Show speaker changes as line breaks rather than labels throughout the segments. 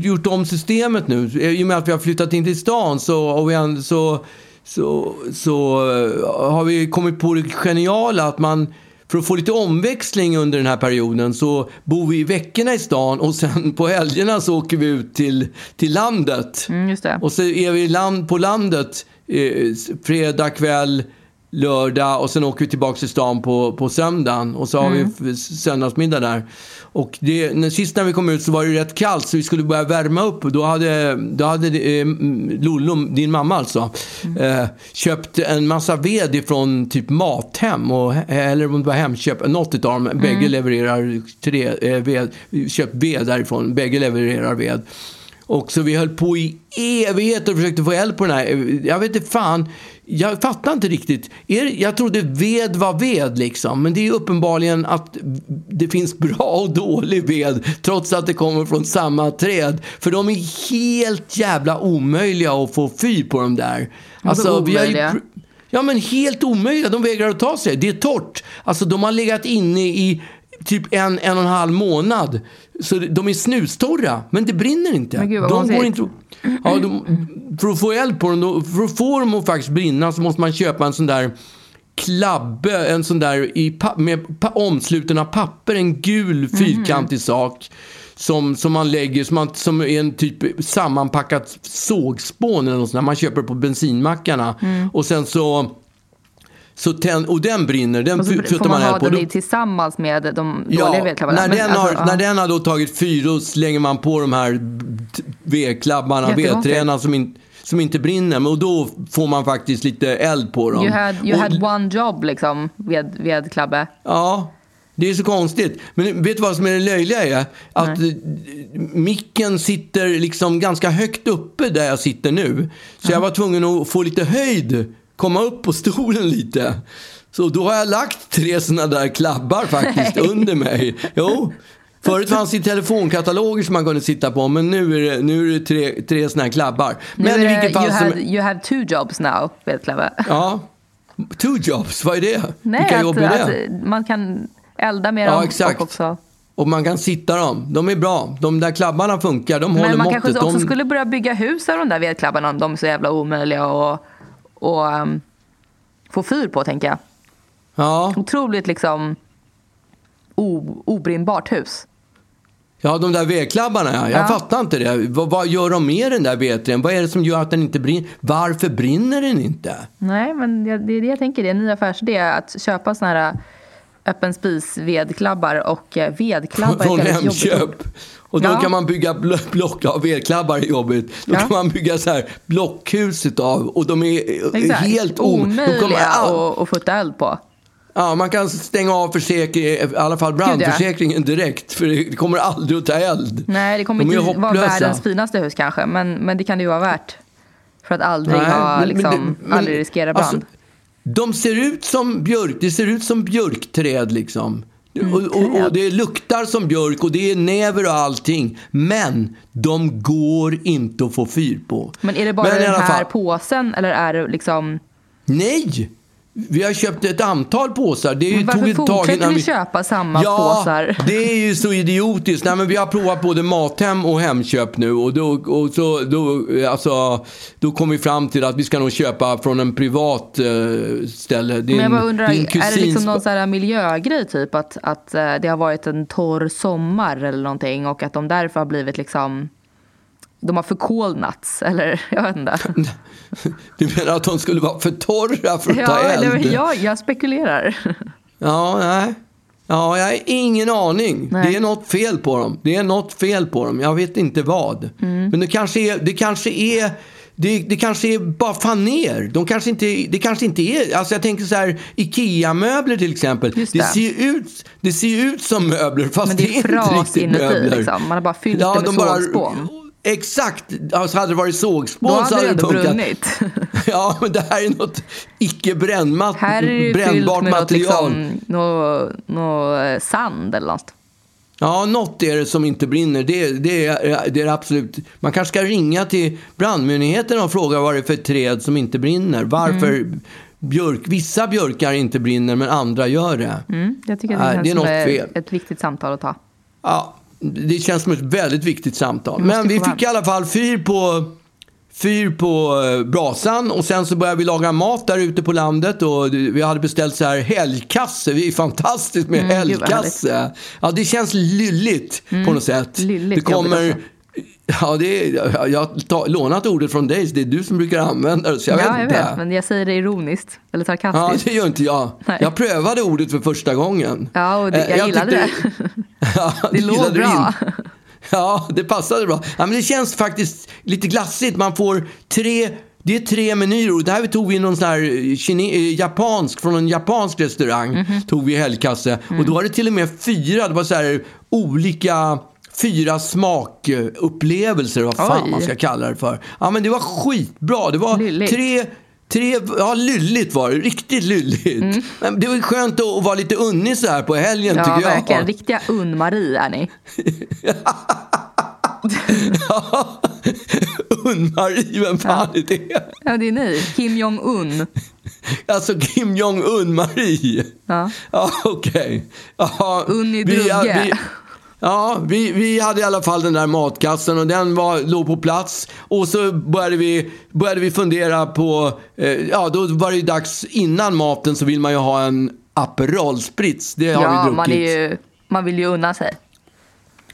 gjort om systemet nu. I och med att vi har flyttat in till stan så, och vi så, så, så eh, har vi kommit på det geniala att man för att få lite omväxling under den här perioden så bor vi i veckorna i stan och sen på helgerna så åker vi ut till, till landet.
Mm, just det.
Och så är vi land, på landet eh, fredag kväll, lördag och sen åker vi tillbaka till stan på, på söndagen och så har
Mm.
vi f- söndagsmiddag där. Och det, när, sist när vi kom ut så var det rätt kallt så vi skulle börja värma upp då hade, då hade eh, Lollo, din mamma alltså,
Mm.
eh, köpt en massa ved ifrån typ Mathem och, eller om det var Hemköp, något utav dem,
Mm.
bägge levererar tre, eh, ved, köpt ved därifrån, bägge levererar ved. Och så vi höll på i evigheter och försökte få eld på den här. Jag vet inte fan. Jag fattar inte riktigt. Jag trodde ved var ved liksom. Men det är uppenbarligen att det finns bra och dålig ved. Trots att det kommer från samma träd. För de är helt jävla omöjliga att få fyr på de där. Alltså,
omöjliga?
Ja men helt omöjliga. De vägrar att ta sig. Det är torrt. Alltså de har legat inne i typ en, en och en halv månad. Så de är snustorra. Men det brinner inte.
Men gud, vad
de
konstigt.
går inte ja, de, För att få eld på dem, då, för att få dem att faktiskt brinna så måste man köpa en sån där klabbe, en sån där i, med pa- omsluten av papper, en gul fyrkantig sak. Som, som man lägger, som, man, som är en typ sammanpackat sågspån eller något sånt där. Man köper på bensinmackarna. Och sen så, så tänd, och den brinner, den
Och så
fy-
får
puttar
man
man
ha
eld på.
den i tillsammans med de dåliga
Ja,
vedklabbarna.
när den,
alltså,
har, när den har då tagit fyr då slänger man på de här vedklabbarna, vedträna som, in, som inte brinner. Men- Och då får man faktiskt lite eld på dem.
You had, you
och,
had one job liksom, ved, vedklabbe.
Ja, det är så konstigt. Men vet du vad som är det löjliga är? Att eh, micken sitter liksom ganska högt uppe där jag sitter nu. Så jag var tvungen att få lite höjd, komma upp på stolen lite. Så då har jag lagt tre sådana där klabbar faktiskt under mig. Jo. Förut fanns det telefonkataloger som man kunde sitta på, men nu är det, nu är det tre, tre sådana här klabbar.
Nu
Men i vilket fall
you,
som...
had, you have two jobs now, vedklabbe.
Ja. Two jobs, vad är det?
Nej,
Vilka
att,
jobb är det?
att man kan elda med
Ja,
dem
exakt.
och också...
Och man kan sitta dem. De är bra. De där klabbarna funkar. De håller
Men man
måttet.
kanske också
de...
skulle börja bygga hus av de där vedklabbarna om de är så jävla omöjliga och, och um, få fyr på, tänker jag.
ja.
Otroligt liksom obrinnbart hus.
ja, de där vedklabbarna. Ja. Jag
Ja.
fattar inte det. Vad, vad gör de med den där vedträn? Vad är det som gör att den inte brinner? Varför brinner den inte?
Nej, men det det är det jag tänker. Det är en ny affärsidé att köpa såna här öppen spis vedklabbar och eh, vedklabbar
Från. Hemköp. Och då
Ja.
kan man bygga bl- block av vedklabbar i jobbet. Då
Ja.
kan man bygga så här blockhus utav. Och de är eh,
Exakt.
helt
omöjliga
all-
att, futta eld på.
Ja, man kan stänga av försäkring, i alla fall brandförsäkringen direkt. För det kommer aldrig att ta eld.
Nej, det kommer
De
inte vara världens finaste hus kanske, men, men det kan det ju vara värt. För att aldrig,
Nej,
ha,
men
liksom,
men-
aldrig riskera brand.
alltså, de ser ut som björk. Det ser ut som björkträd liksom.
Mm,
och, och, och det luktar som björk och det är näver och allting. Men de går inte att få fyr på.
men är det bara
Men
den här
fall-
påsen eller är det liksom...
Nej! Vi har köpt ett antal påsar. Det
varför
tog ett tag
fortsätter
innan
vi köpa samma
ja,
påsar?
det är ju så idiotiskt. Nej, men vi har provat både Mathem och Hemköp nu och då, och så, då, alltså, då kom vi fram till att vi ska nog köpa från en privat eh, ställe. Din,
Men jag bara undrar, är det liksom någon så här miljögrej typ? Att, att eh, det har varit en torr sommar eller någonting och att de därför har blivit liksom... De har förkolnats eller jag vet inte.
Du menar att de skulle vara för torra för att ta
Ja,
eld?
eller, ja, jag spekulerar.
Ja, nej. Ja, jag har ingen aning.
Nej.
Det är något fel på dem. Det är något fel på dem. Jag vet inte vad.
Mm.
Men det kanske är... Det kanske är det, det kanske är bara faner. De kanske inte, det kanske inte är... Alltså jag tänker så här, IKEA-möbler till exempel. Det.
det.
ser ut, det ser ut som möbler fast
Men det är
inte riktigt
inuti,
möbler.
liksom. Man har bara fyllt det med
de bara-
sågspån.
Exakt. Alltså hade det varit sågspån
Då
så
hade det
hade det
brunnit.
Ja, men det här är något icke brännmat,
Här är det fyllt
brännbart
med något,
material.
liksom, något, något eh, sand eller något.
Ja, något är det som inte brinner. Det, det, är, det är absolut... Man kanske ska ringa till brandmyndigheten och fråga vad det är för träd som inte brinner. Varför
Mm.
björk, vissa björkar inte brinner men andra gör det.
Mm, jag tycker att
Nej,
det,
det är något fel.
ett viktigt samtal att ta.
Ja, det känns som ett väldigt viktigt samtal. Men vi fick i alla fall fyr på, fyr på eh, brasan och sen så började vi laga mat där ute på landet och vi hade beställt så här helgkasse. Det är fantastiskt med
Mm,
helgkasse. Ja, det känns lylligt på något sätt.
Lylligt
det kommer... Ja, det är, jag har lånat ordet från dig, så det är du som brukar använda det. Så jag
ja,
vet
jag
inte.
vet, men jag säger det ironiskt. Eller
Ja,
sarkastiskt.
det gör inte jag.
Nej.
Jag prövade ordet för första gången.
Ja, och det,
Eh,
jag, gillade det.
tyckte- Ja,
Det
gillade
låg bra.
in. Ja, det passade bra. Ja, men det känns faktiskt lite glassigt. Man får tre... Det är tre menyer och där tog vi någon sån här kine, eh, japansk, från en japansk restaurang.
Mhm.
Tog vi helgkasse.
Mm.
Och då var det till och med fyra, det var så här olika, fyra smakupplevelser, vad fan
Oj.
man ska kalla det för. Ja men det var skitbra. Det var
Lylligt.
tre, tre, ja lylligt var det, riktigt lylligt. Men det var skönt att, vara lite unnig så här på helgen
Mm. Ja,
tycker jag.
verkligen. Riktiga Unn-Marie är ni.
Unn-Marie, vem fan är det?
Ja, det är ni. Kim Jong-Un.
Alltså Kim Jong-Un-Marie.
Ja.
Ja, okej. Ja,
Un i
vi- Ja, vi, vi hade i alla fall den där matkassen och den var, låg på plats. Och så började vi, började vi fundera på, eh, ja då var det ju dags innan maten så vill man ju ha en Aperol Spritz. Det har vi
Ja,
druckit.
man, ju, man vill ju unna sig.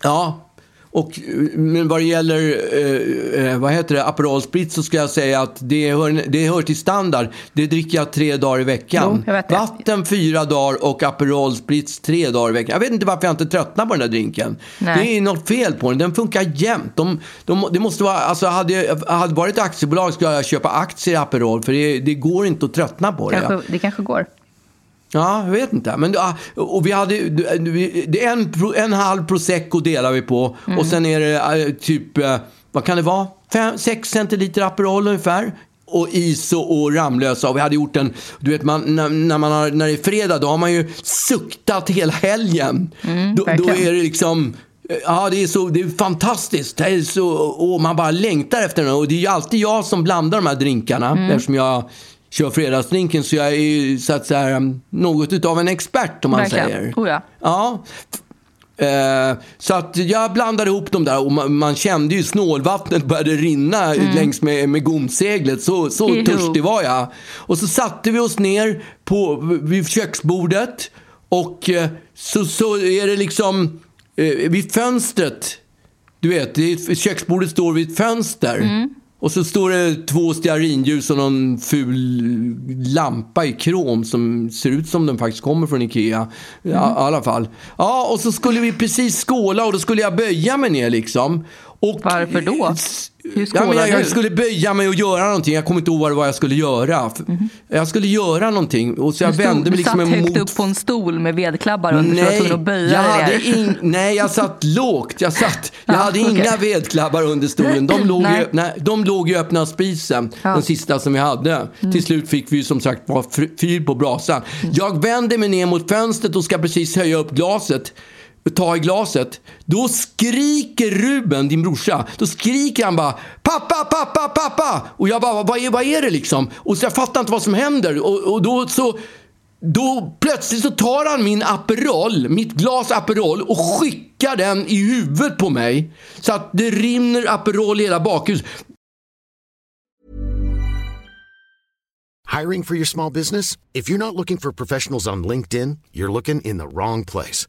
Ja, och, men vad det gäller eh, eh, vad heter det, Aperol Spritz så ska jag säga att det hör, det hör till standard. Det dricker jag tre dagar i veckan.
Jo.
Vatten fyra dagar och Aperol Spritz tre dagar i veckan. Jag vet inte varför jag inte tröttnar på den där drinken.
Nej.
Det är något fel på den. Den funkar jämt. De, de, det måste vara, alltså hade jag hade varit aktiebolag skulle jag köpa aktier i Aperol för det, det går inte att tröttna på det.
Kanske, det kanske går.
Ja, jag vet inte. Men, ja, och vi hade, vi- det är en, en halv prosecco delar vi på. Och sen är det eh, typ, eh, vad kan det vara? Fem, sex centiliter Aperol ungefär. Och Iso och Ramlösa. Och vi hade gjort en, du vet man, när, när, man har, när det är fredag då har man ju suktat hela helgen. då, då
verkligen.
är det liksom, eh, ja det är så, det är fantastiskt. Det är så, och man bara längtar efter den. Och det är ju alltid jag som blandar de här drinkarna. Eftersom jag kör fredagsdrinken så jag är ju så att säga något utav en expert om man
Verkligen.
säger.
Oh, ja.
Ja. Eh, så att jag blandade ihop dem där och man, man kände ju snålvattnet började rinna längs med, med gomseglet. Så, så törstig var jag. Och så satte vi oss ner på, vid köksbordet och eh, så, så är det liksom eh, vid fönstret. Du vet, köksbordet står vid ett fönster. Och så står det två stearinljus och någon ful lampa i krom som ser ut som den faktiskt kommer från Ikea. Ja, I alla fall. Ja, och så skulle vi precis skåla och då skulle jag böja mig ner liksom. Och,
Varför då? Hur skålar
jag, jag
du?
skulle böja mig och göra någonting. Jag kommer inte ihåg vad jag skulle göra. Jag skulle göra någonting. Och så jag.
Du, stod,
vände mig
du
liksom
satt högt
emot
upp på en stol med vedklabbar under du tvungen att böja
jag hade in, nej, jag satt lågt. Jag, satt, jag
Ja,
hade
okej.
inga vedklabbar under stolen. De låg,
Nej.
i, nej, de låg i öppna spisen.
Mm.
den sista som vi hade. Till slut fick vi som sagt var fyr på brasan. Jag vänder mig ner mot fönstret och ska precis höja upp glaset ta i glaset. Då skriker Ruben, din brorsa, då skriker han bara pappa, pappa, pappa! Och jag bara, vad är, vad är det liksom? Och så jag fattar inte vad som händer. Och, och då så då plötsligt så tar han min Aperol, mitt glas Aperol och skickar den i huvudet på mig. Så att det rinner Aperol i hela bakhuset.
Hiring for your small business? If you're not looking for professionals on LinkedIn, you're looking in the wrong place.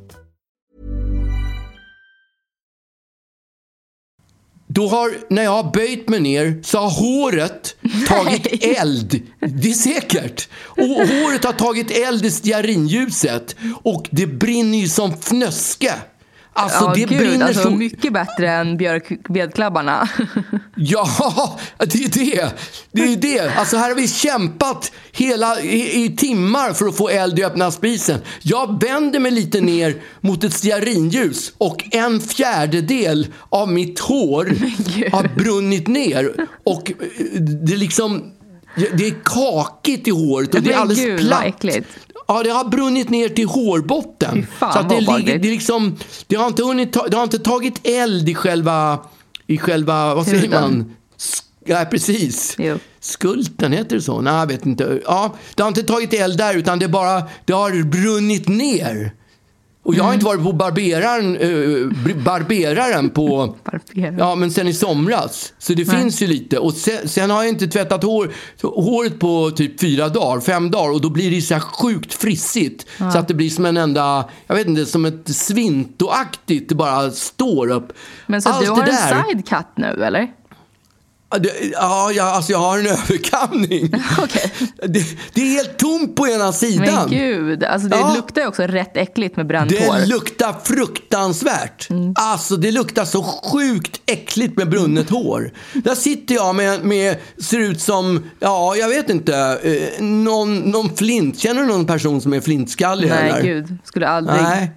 Då har, när jag har böjt mig ner så har håret tagit eld. Det är säkert. Och håret har tagit eld i stearinljuset. Och det brinner ju som fnöske. Alltså
ja,
det
gud,
brinner
alltså,
så...
Mycket bättre än björkvedklabbarna.
Ja, det är det. Det är det. Alltså här har vi kämpat hela, i, i timmar för att få eld i öppna spisen. Jag vänder mig lite ner mot ett stearinljus och en fjärdedel av mitt hår har brunnit ner. Och eh, det är liksom... Det är kakigt i håret och det är alldeles
gud,
platt. Ja, det har brunnit ner till hårbotten.
Fan,
så att det, ligger, det, liksom, det, har inte hunnit ta, det har inte tagit eld i själva, i själva vad säger
Huden.
man? Ja, precis.
Jo.
Skulten, heter det så? Nej, jag vet inte. Ja, det har inte tagit eld där, utan det, bara, det har brunnit ner. Och jag har inte varit på barberaren, eh, barberaren på...
Barberaren.
Ja, men sen i somras. Så det finns ju lite. Och sen, sen har jag inte tvättat hår, håret på typ fyra dagar, fem dagar. Och då blir det så här sjukt frissigt. Så att det blir som en enda, jag vet inte, som ett svintoaktigt. Det bara står upp.
Men så
Allt
du har
det
en
där-
sidecut nu eller?
Ja, jag, alltså jag har en överkamning.
Okej.
Det, det är helt tomt på ena sidan.
Men gud, alltså det
Ja.
luktar också rätt äckligt med bränt hår.
Det luktar fruktansvärt.
Mm.
Alltså det luktar så sjukt äckligt med brunnet hår. Där sitter jag med, med ser ut som, ja jag vet inte, eh, någon, någon flint. Känner du någon person som är flintskallig
Nej
eller?
gud, skulle aldrig.
Nej.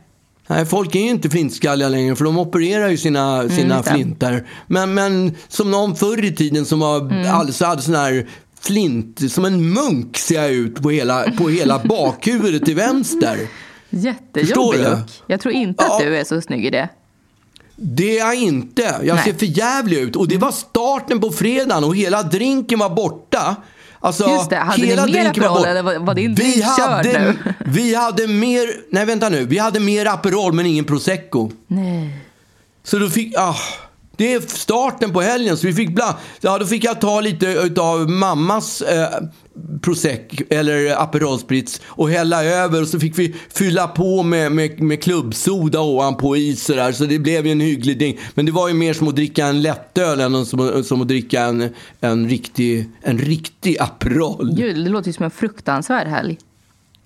Nej, folk är ju inte flintskalliga längre för de opererar ju sina, sina
Mm, just det.
flintar. Men, men som någon förr i tiden som var,
Mm.
alltså hade sån här flint, som en munk ser jag ut på hela, på hela bakhuvudet till vänster.
Jättejobbig look. Jag tror inte
Ja.
att du är så snygg i det.
Det är jag inte. Jag
Nej.
ser för jävlig ut. Och det var starten på fredagen och hela drinken var borta. Alltså,
Just det, hade ni
hela
mer
drinken var
Aperol eller var- var din
vi hade,
nu?
vi hade mer, nej vänta nu, vi hade mer Aperol men ingen prosecco.
Nej.
Så då fick, ah, det är starten på helgen. Så vi fick bland, ja, då fick jag ta lite av mammas eh, Prosecco eller Aperol Spritz och hälla över. Och så fick vi fylla på med, med, med klubbsoda ovanpå i sådär. Så det blev ju en hygglig ding. Men det var ju mer som att dricka en lättöl än som, som att dricka en, en, riktig, en riktig Aperol.
Gud, det låter ju som en fruktansvärd helg.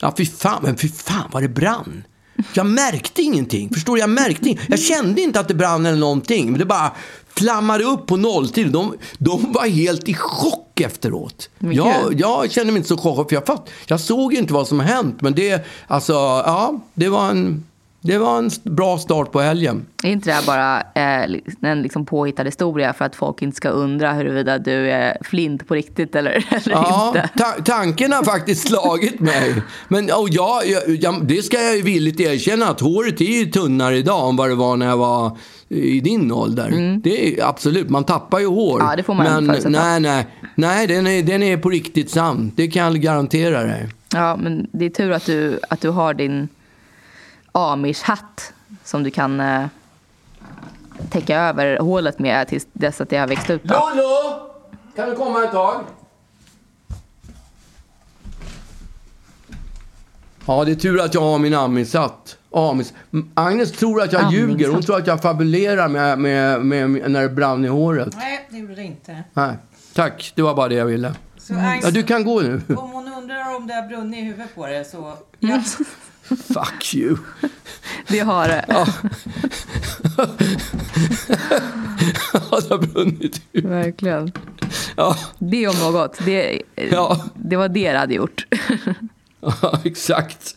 Ja, fy fan, men fy fan vad det brann. Jag märkte ingenting. Förstår du? Jag märkte ingenting. Jag kände inte att det brann eller någonting. Men det bara flammade upp på nolltid. De, de var helt i chock efteråt. Jag, jag kände mig inte så chockad för jag, fatt, jag såg inte vad som hänt. Men det, alltså, ja, det var en, det var en bra start på helgen.
Är inte det här bara eh, en liksom påhittad historia för att folk inte ska undra huruvida du är flint på riktigt eller, eller
Ja,
inte?
ta tanken har faktiskt slagit mig. Men och jag, jag, det ska jag ju villigt erkänna att håret är ju tunnare idag än vad det var när jag var i din ålder. Det är absolut, man tappar ju hår.
Mm. Ja, det får man
Men nej, nej, nej den, är, den är på riktigt sann. Det kan jag garantera dig.
Ja, men det är tur att du, att du har din amish-hatt som du kan eh, täcka över hålet med tills dess att det har växt ut. Då.
Lollo! Kan du komma ett tag? Ja, det är tur att jag har min amishatt. Amis. Agnes tror att jag
Amningshatt.
ljuger. Hon tror att jag fabulerar med, med, med, med när det brann i håret.
Nej, det gjorde det inte.
Nej, tack. Det var bara det jag ville.
Så Agnes,
Ja, du kan gå nu.
undrar om det har brunnit i huvudet på det så... Ja,
Fuck you.
Det har det.
Ja, det har brunnit ut.
Verkligen.
Ja,
Det om något. Det,
Ja.
det var det det hade gjort.
ja, exakt.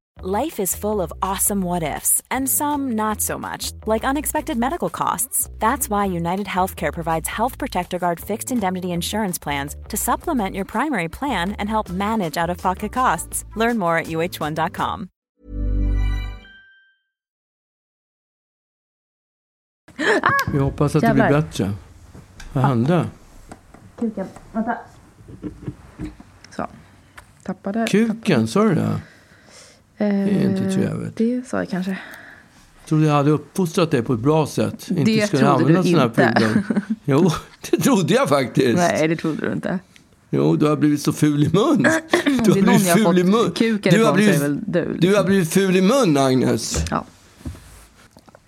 Life is full of awesome what ifs, and some not so much, like unexpected medical costs. That's why United Healthcare provides Health Protector Guard fixed indemnity insurance plans to supplement your primary plan and help manage out of pocket costs. Learn more at uh1.com.
Vi hoppas att det
Jävlar.
blir bättre. Vad hände?
Kuken. Vänta. Så. Tappade.
Kuken, sa du det?
Eh,
är inte trevligt.
Det sa jag kanske.
Jag trodde jag hade uppfostrat dig på ett bra sätt. Inte
Det
skulle
trodde
använda såna här
inte.
prylar. Jo, det trodde jag faktiskt.
Nej, det trodde du inte.
Jo, du har blivit så ful i mun. Du
det är någon jag har
i mun. Du har blivit,
det du.
du har blivit ful i mun, Agnes.
Ja.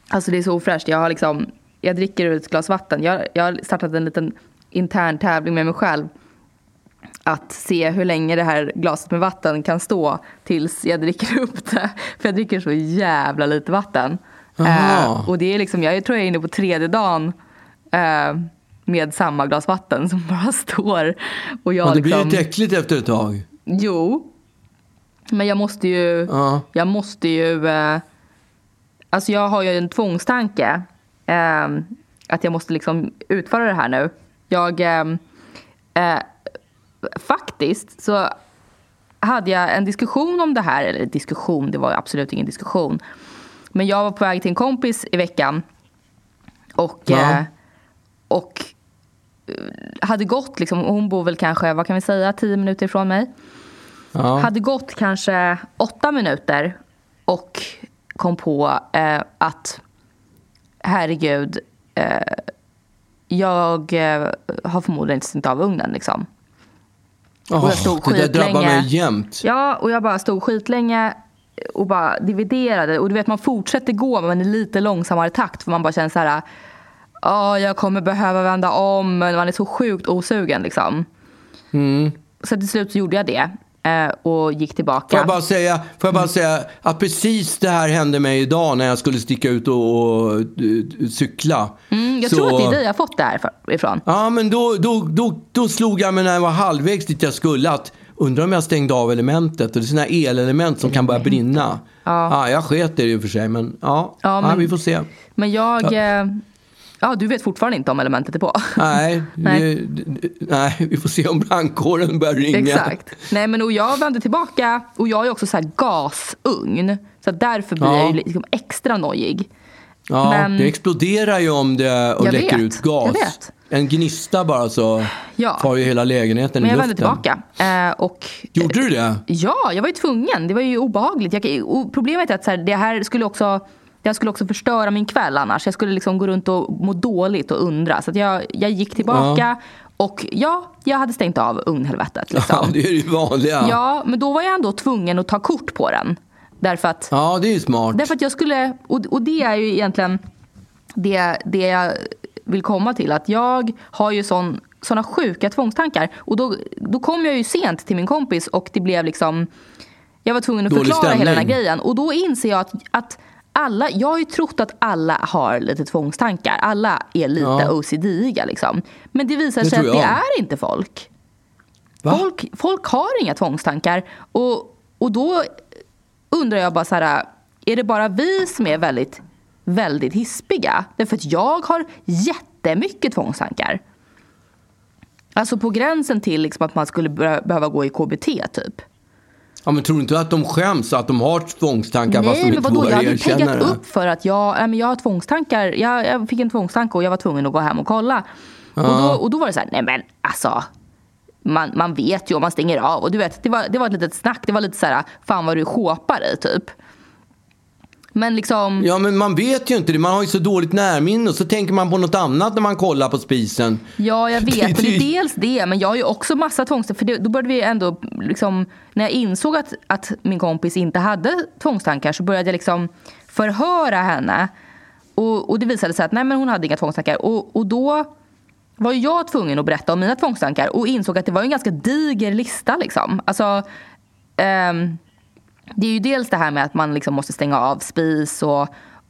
Alltså det är så ofräscht. Jag har liksom, jag dricker ur ett glas vatten. Jag, jag har startat en liten intern tävling med mig själv. Att se hur länge det här glaset med vatten kan stå tills jag dricker upp det. För jag dricker så jävla lite vatten. Eh, och det är liksom, jag tror jag är inne på tredje dagen eh, med samma glas vatten som bara står. Och jag
Ja, det blir
liksom,
lite äckligt efter ett tag.
Jo. Men jag måste ju...
Ja.
Jag måste ju... Eh, alltså jag har ju en tvångstanke. Eh, att jag måste liksom utföra det här nu. Jag... Eh, eh, faktiskt så hade jag en diskussion om det här. Eller diskussion, det var absolut ingen diskussion. Men jag var på väg till en kompis i veckan. Och...
Ja.
Eh, och eh, hade gått liksom, hon bor väl kanske, vad kan vi säga, tio minuter ifrån mig.
Ja.
Hade gått kanske åtta minuter och kom på eh, att herregud, eh, jag eh, har förmodligen inte stängt av ugnen liksom.
Åh,
och jag stod
det där drabbar
skitlänge.
mig jämt.
Ja, och jag bara stod skitlänge och bara dividerade. Och du vet, man fortsätter gå men i lite långsammare takt för man bara känner så här, ja, jag kommer behöva vända om, men man är så sjukt osugen liksom.
Mm.
Så till slut så gjorde jag det och gick tillbaka.
Får jag bara säga, får jag bara säga att precis det här hände mig idag när jag skulle sticka ut och, och eh, cykla.
Mm, jag
Så-
tror att det är dig jag fått det här ifrån.
Ja, men då, då, då, då slog jag mig när jag var halvvägs dit jag skulle att undrar om jag stängde av elementet. Och det är sådana här elelement som kan börja brinna. Ja. jag sket i det i och för sig, men ja,
Ja, men-
vi får se.
Men jag... Ja. Ja, du vet fortfarande inte om elementet är på.
Nej,
Nej.
Vi, nej, vi får se om brandkåren börjar ringa.
Exakt. Nej, men och jag vände tillbaka och jag är också så här gasugn. Så därför blir
Ja.
jag ju liksom extra nojig.
Ja,
Men-
det exploderar ju om det och
Jag
läcker
vet,
ut gas.
jag.
En gnista bara så
Ja.
tar ju hela lägenheten
Men
i
jag
luften.
vände tillbaka. Eh, och,
Gjorde du det?
Ja, jag var ju tvungen. Det var ju obehagligt. Jag, problemet är att så här, det här skulle också... Här skulle också förstöra min kväll annars. Jag skulle liksom gå runt och må dåligt och undra. Så att jag, jag gick tillbaka och ja, jag hade stängt av ugnhelvetet. Liksom.
Ja, det är det vanliga.
Ja, men då var jag ändå tvungen att ta kort på den. Därför att,
Ja, det är ju smart.
därför att jag skulle, och, och det är ju egentligen det, det jag vill komma till. Att jag har ju sån, såna sjuka tvångstankar. Och då, då kom jag ju sent till min kompis och det blev liksom, jag var tvungen att
Dålig
förklara hela den här
stämning.
grejen. Och då inser jag att, att alla, jag har ju trott att alla har lite tvångstankar. Alla är lite
Ja.
OCD-iga liksom. Men det visar
Det
sig att det är inte folk.
Va?
Folk, folk har inga tvångstankar. Och, och då undrar jag bara så här, är det bara vi som är väldigt, väldigt hispiga? Därför att jag har jättemycket tvångstankar. Alltså på gränsen till liksom att man skulle be- behöva gå i KBT typ.
Ja, men tror du inte att de skäms att de har tvångstankar fast de
Nej, men
inte
vadå? Jag
vågar
hade
erkänna det?
upp för att jag, nej, men jag har tvångstankar. Jag, jag fick en tvångstanke och jag var tvungen att gå hem och kolla. Och, då, och då var det så här, nej men alltså. Man, man vet ju om man stänger av. Och du vet, det var, det var ett litet snack. Det var lite så här, fan vad du shopar i typ. Men liksom,
Ja, men man vet ju inte det. Man har ju så dåligt närminne och så tänker man på något annat när man kollar på spisen.
ja jag vet.
Det-
det är dels det. Men jag har ju också massa tvångstankar. För det, då började vi ändå, liksom, när jag insåg att, att min kompis inte hade tvångstankar så började jag liksom förhöra henne. Och, och det visade sig att nej, men hon hade inga tvångstankar. Och, och då var jag tvungen att berätta om mina tvångstankar och insåg att det var en ganska diger lista. Liksom. Alltså, ehm, det är ju dels det här med att man liksom måste stänga av spis och,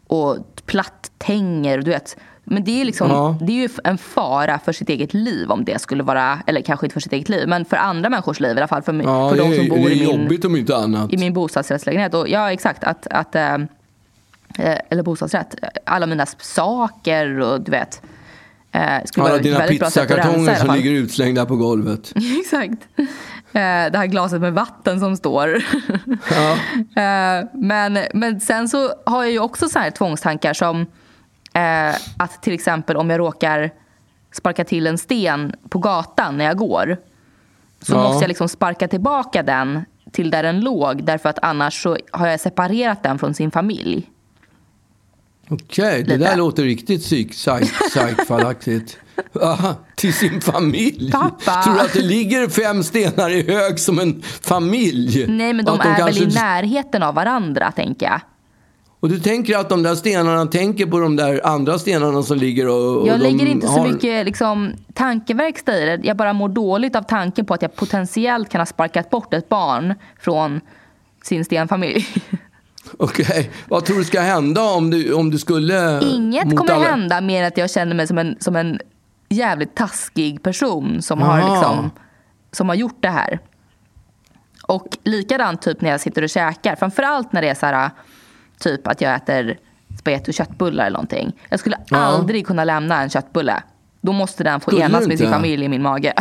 och platttänger. Du vet. Men det är, liksom,
Ja.
det är ju en fara för sitt eget liv om det skulle vara, eller kanske inte för sitt eget liv, men för andra människors liv i alla fall. För,
Ja,
för de som bor i min, i min bostadsrättslägenhet. Och, ja, exakt. Att, att, eh, eh, eller bostadsrätt. Alla mina saker och du vet. Eh, skulle
Alla
vara
dina pizzakartonger som ligger utslängda på golvet.
Exakt. Eh, det här glaset med vatten som står.
Ja.
Eh, men, men sen så har jag ju också så här tvångstankar som Eh, att till exempel om jag råkar sparka till en sten på gatan när jag går så
Ja.
måste jag liksom sparka tillbaka den till där den låg därför att annars så har jag separerat den från sin familj.
Okej, det
Lite.
där låter riktigt psyk, psyk, psykfallaktigt. Aha, till sin familj.
Pappa.
Tror du att det ligger fem stenar i hög som en familj?
Nej, men de
Att
är väl
kanske-
i närheten av varandra, tänker jag.
Och du tänker att de där stenarna tänker på de där andra stenarna som ligger och, och
Jag
de
lägger inte så
har-
mycket liksom, tankeverkstad i det. Jag bara mår dåligt av tanken på att jag potentiellt kan ha sparkat bort ett barn från sin stenfamilj.
Okej, vad tror du ska hända om du, om du skulle...
Inget kommer
alla-
hända mer än att jag känner mig som en, som en jävligt taskig person som har, liksom, som har gjort det här. Och likadant typ när jag sitter och käkar. Framförallt när det är så här, typ att jag äter spagetti och köttbullar eller någonting. Jag skulle
Ja.
aldrig kunna lämna en köttbulle. Då måste den få
Skulle
enas med sin familj i min mage.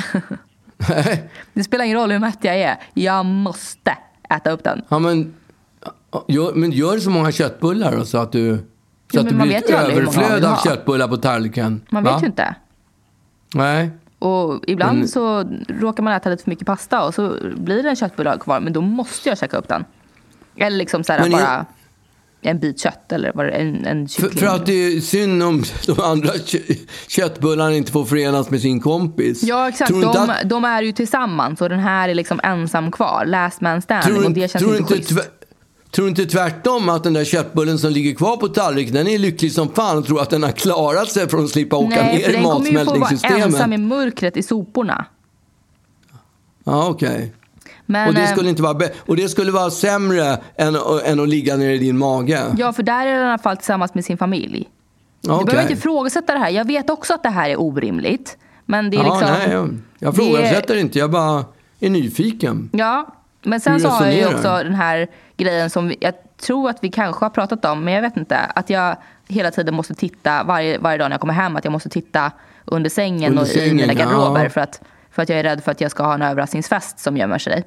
det spelar ingen roll hur mätt jag är. Jag måste äta upp den.
Ja, men, gör, men gör så många köttbullar då, så att du, så
Ja,
att det blir ett överflöd av köttbullar på tallriken.
Man
Va?
vet ju inte.
Nej.
Och ibland
Men-
så råkar man äta lite för mycket pasta och så blir det en köttbulle kvar. Men då måste jag käka upp den. Eller liksom så här, bara en bit kött eller vad det- en, en
För,
kyckling.
för att det är synd om de andra kö, köttbullarna inte får förenas med sin kompis.
Ja exakt, de,
att-
de är ju tillsammans och den här är liksom ensam kvar. Last man standing
Tror,
och det känns
tror,
inte schysst.
Tror du inte tvärtom att den där köttbullen som ligger kvar på tallriken, den är lycklig som fan och tror att den har klarat sig från att slippa åka
Nej,
ner i
den kommer ju få vara
matsmältningssystemet?
ensam i mörkret i soporna.
Ja, okej.
Men,
Och, det
eh,
skulle inte vara och det skulle vara sämre än, än att ligga ner i din mage?
Ja, för där är den i alla fall tillsammans med sin familj. Du
Okej.
behöver inte ifrågasätta det här. Jag vet också att det här är orimligt. Men det är
ja,
liksom...
nej, jag, jag
det
ifrågasätter inte, jag bara är nyfiken.
Ja, men sen så har jag ju också den här grejen som vi, jag tror att vi kanske har pratat om, men jag vet inte. Att jag hela tiden måste titta, varje, varje dag när jag kommer hem, att jag måste titta under sängen
Under
och i mina garderober.
ja.
För, att, för att jag är rädd för att jag ska ha en överraskningsfest som gömmer sig.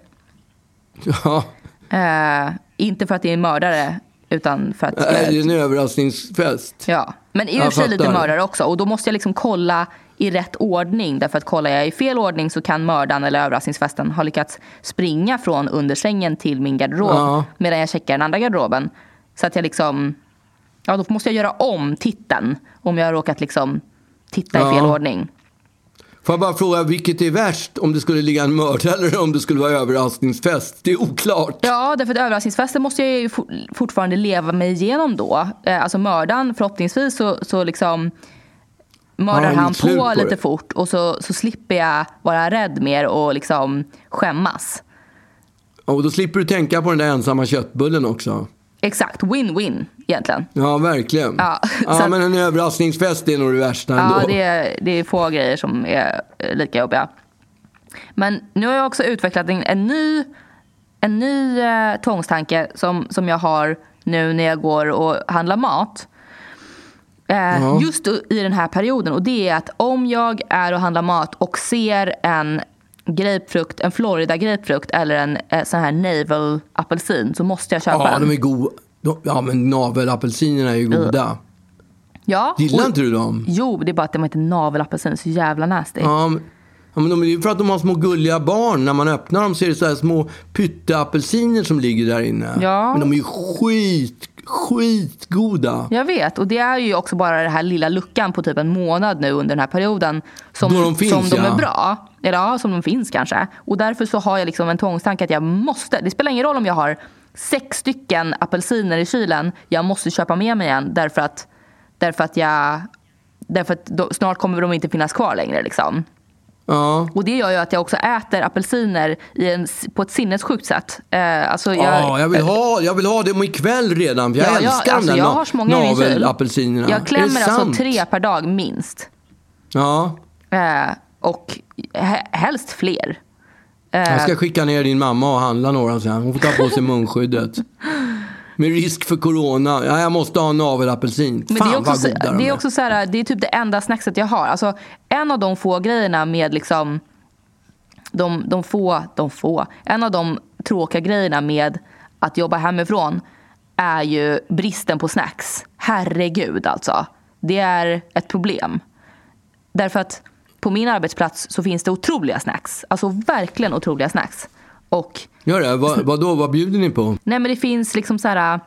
Ja,
Eh, inte för att det är en mördare, utan för att...
är det en överraskningsfest?
Ja, men i och för sig lite mördare också. Och då måste jag liksom kolla i rätt ordning. Därför att kollar jag i fel ordning så kan mördaren eller överraskningsfesten ha lyckats springa från undersängen till min garderob.
Ja.
Medan jag checkar den andra garderoben. Så att jag liksom... Ja, då måste jag göra om titeln. Om jag har råkat liksom titta i
Ja.
fel ordning.
Får jag bara fråga, vilket är värst? Om det skulle ligga en mördare eller om det skulle vara överraskningsfest? Det är oklart.
Ja, därför att överraskningsfesten måste jag ju for- fortfarande leva mig igenom då. Eh, Alltså mördaren, förhoppningsvis så, så liksom mördar
han
han på, lite fort och så, så slipper jag vara rädd mer och liksom skämmas.
Och då slipper du tänka på den där ensamma köttbullen också.
Exakt, win-win egentligen.
Ja, verkligen.
Ja,
Ja, men en överraskningsfest är nog det värsta ändå.
Ja, det är, det är få grejer som är eh, lika jobbiga. Men nu har jag också utvecklat en, en ny, en ny eh, tvångstanke som, som jag har nu när jag går och handlar mat. Eh, Just i den här perioden. Och det är att om jag är och handlar mat och ser en grapefrukt, en Florida grapefrukt eller en eh, sån här navel apelsin så måste jag köpa
Ja,
den.
de är goda. Ja, men navelapelsinerna är ju goda.
Ja,
Gillar
och-
inte du dem?
Jo, det är bara att de heter navelapelsin, så jävla nasty.
Ja, men, ja, men de är ju för att de har små gulliga barn. När man öppnar dem så är det så här små pytteapelsiner som ligger där inne.
Ja.
Men de är ju skit, skitgoda.
Jag vet, och det är ju också bara den här lilla luckan på typ en månad nu under den här perioden som
Då de finns,
som de
ja.
är bra. Eller ja, som de finns kanske. Och därför så har jag liksom en tvångstanke att jag måste, det spelar ingen roll om jag har sex stycken apelsiner i kylen, jag måste köpa med mig en därför att, därför att jag Därför att då, snart kommer de inte finnas kvar längre. Liksom.
Ja.
Och det gör ju att jag också äter apelsiner en, på ett sinnessjukt sätt. Eh, alltså jag,
Ja, jag, vill ha, jag vill ha dem ikväll redan. För jag
Ja, jag,
älskar
alltså,
de där
jag
na-
har så många i min kyl.
navelapelsinerna.
Jag klämmer alltså
sant?
tre per dag minst.
Ja.
Eh, och he- helst fler. Eh,
Jag ska skicka ner din mamma och handla några sen. Hon får ta på sig munskyddet. Med risk för corona. Ja, jag måste ha en navelapelsin.
Men
Fan
det är också,
vad goda de
det är också så här, det är typ det enda snackset jag har. Alltså, en av de få grejerna med liksom de, de få, de få, en av de tråkiga grejerna med att jobba hemifrån är ju bristen på snacks. Herregud alltså. det är ett problem. Därför att på min arbetsplats så finns det otroliga snacks. Alltså verkligen otroliga snacks. Och
Gör det? Vad, vad då? Vad bjuder ni på?
Nej men det finns liksom så här.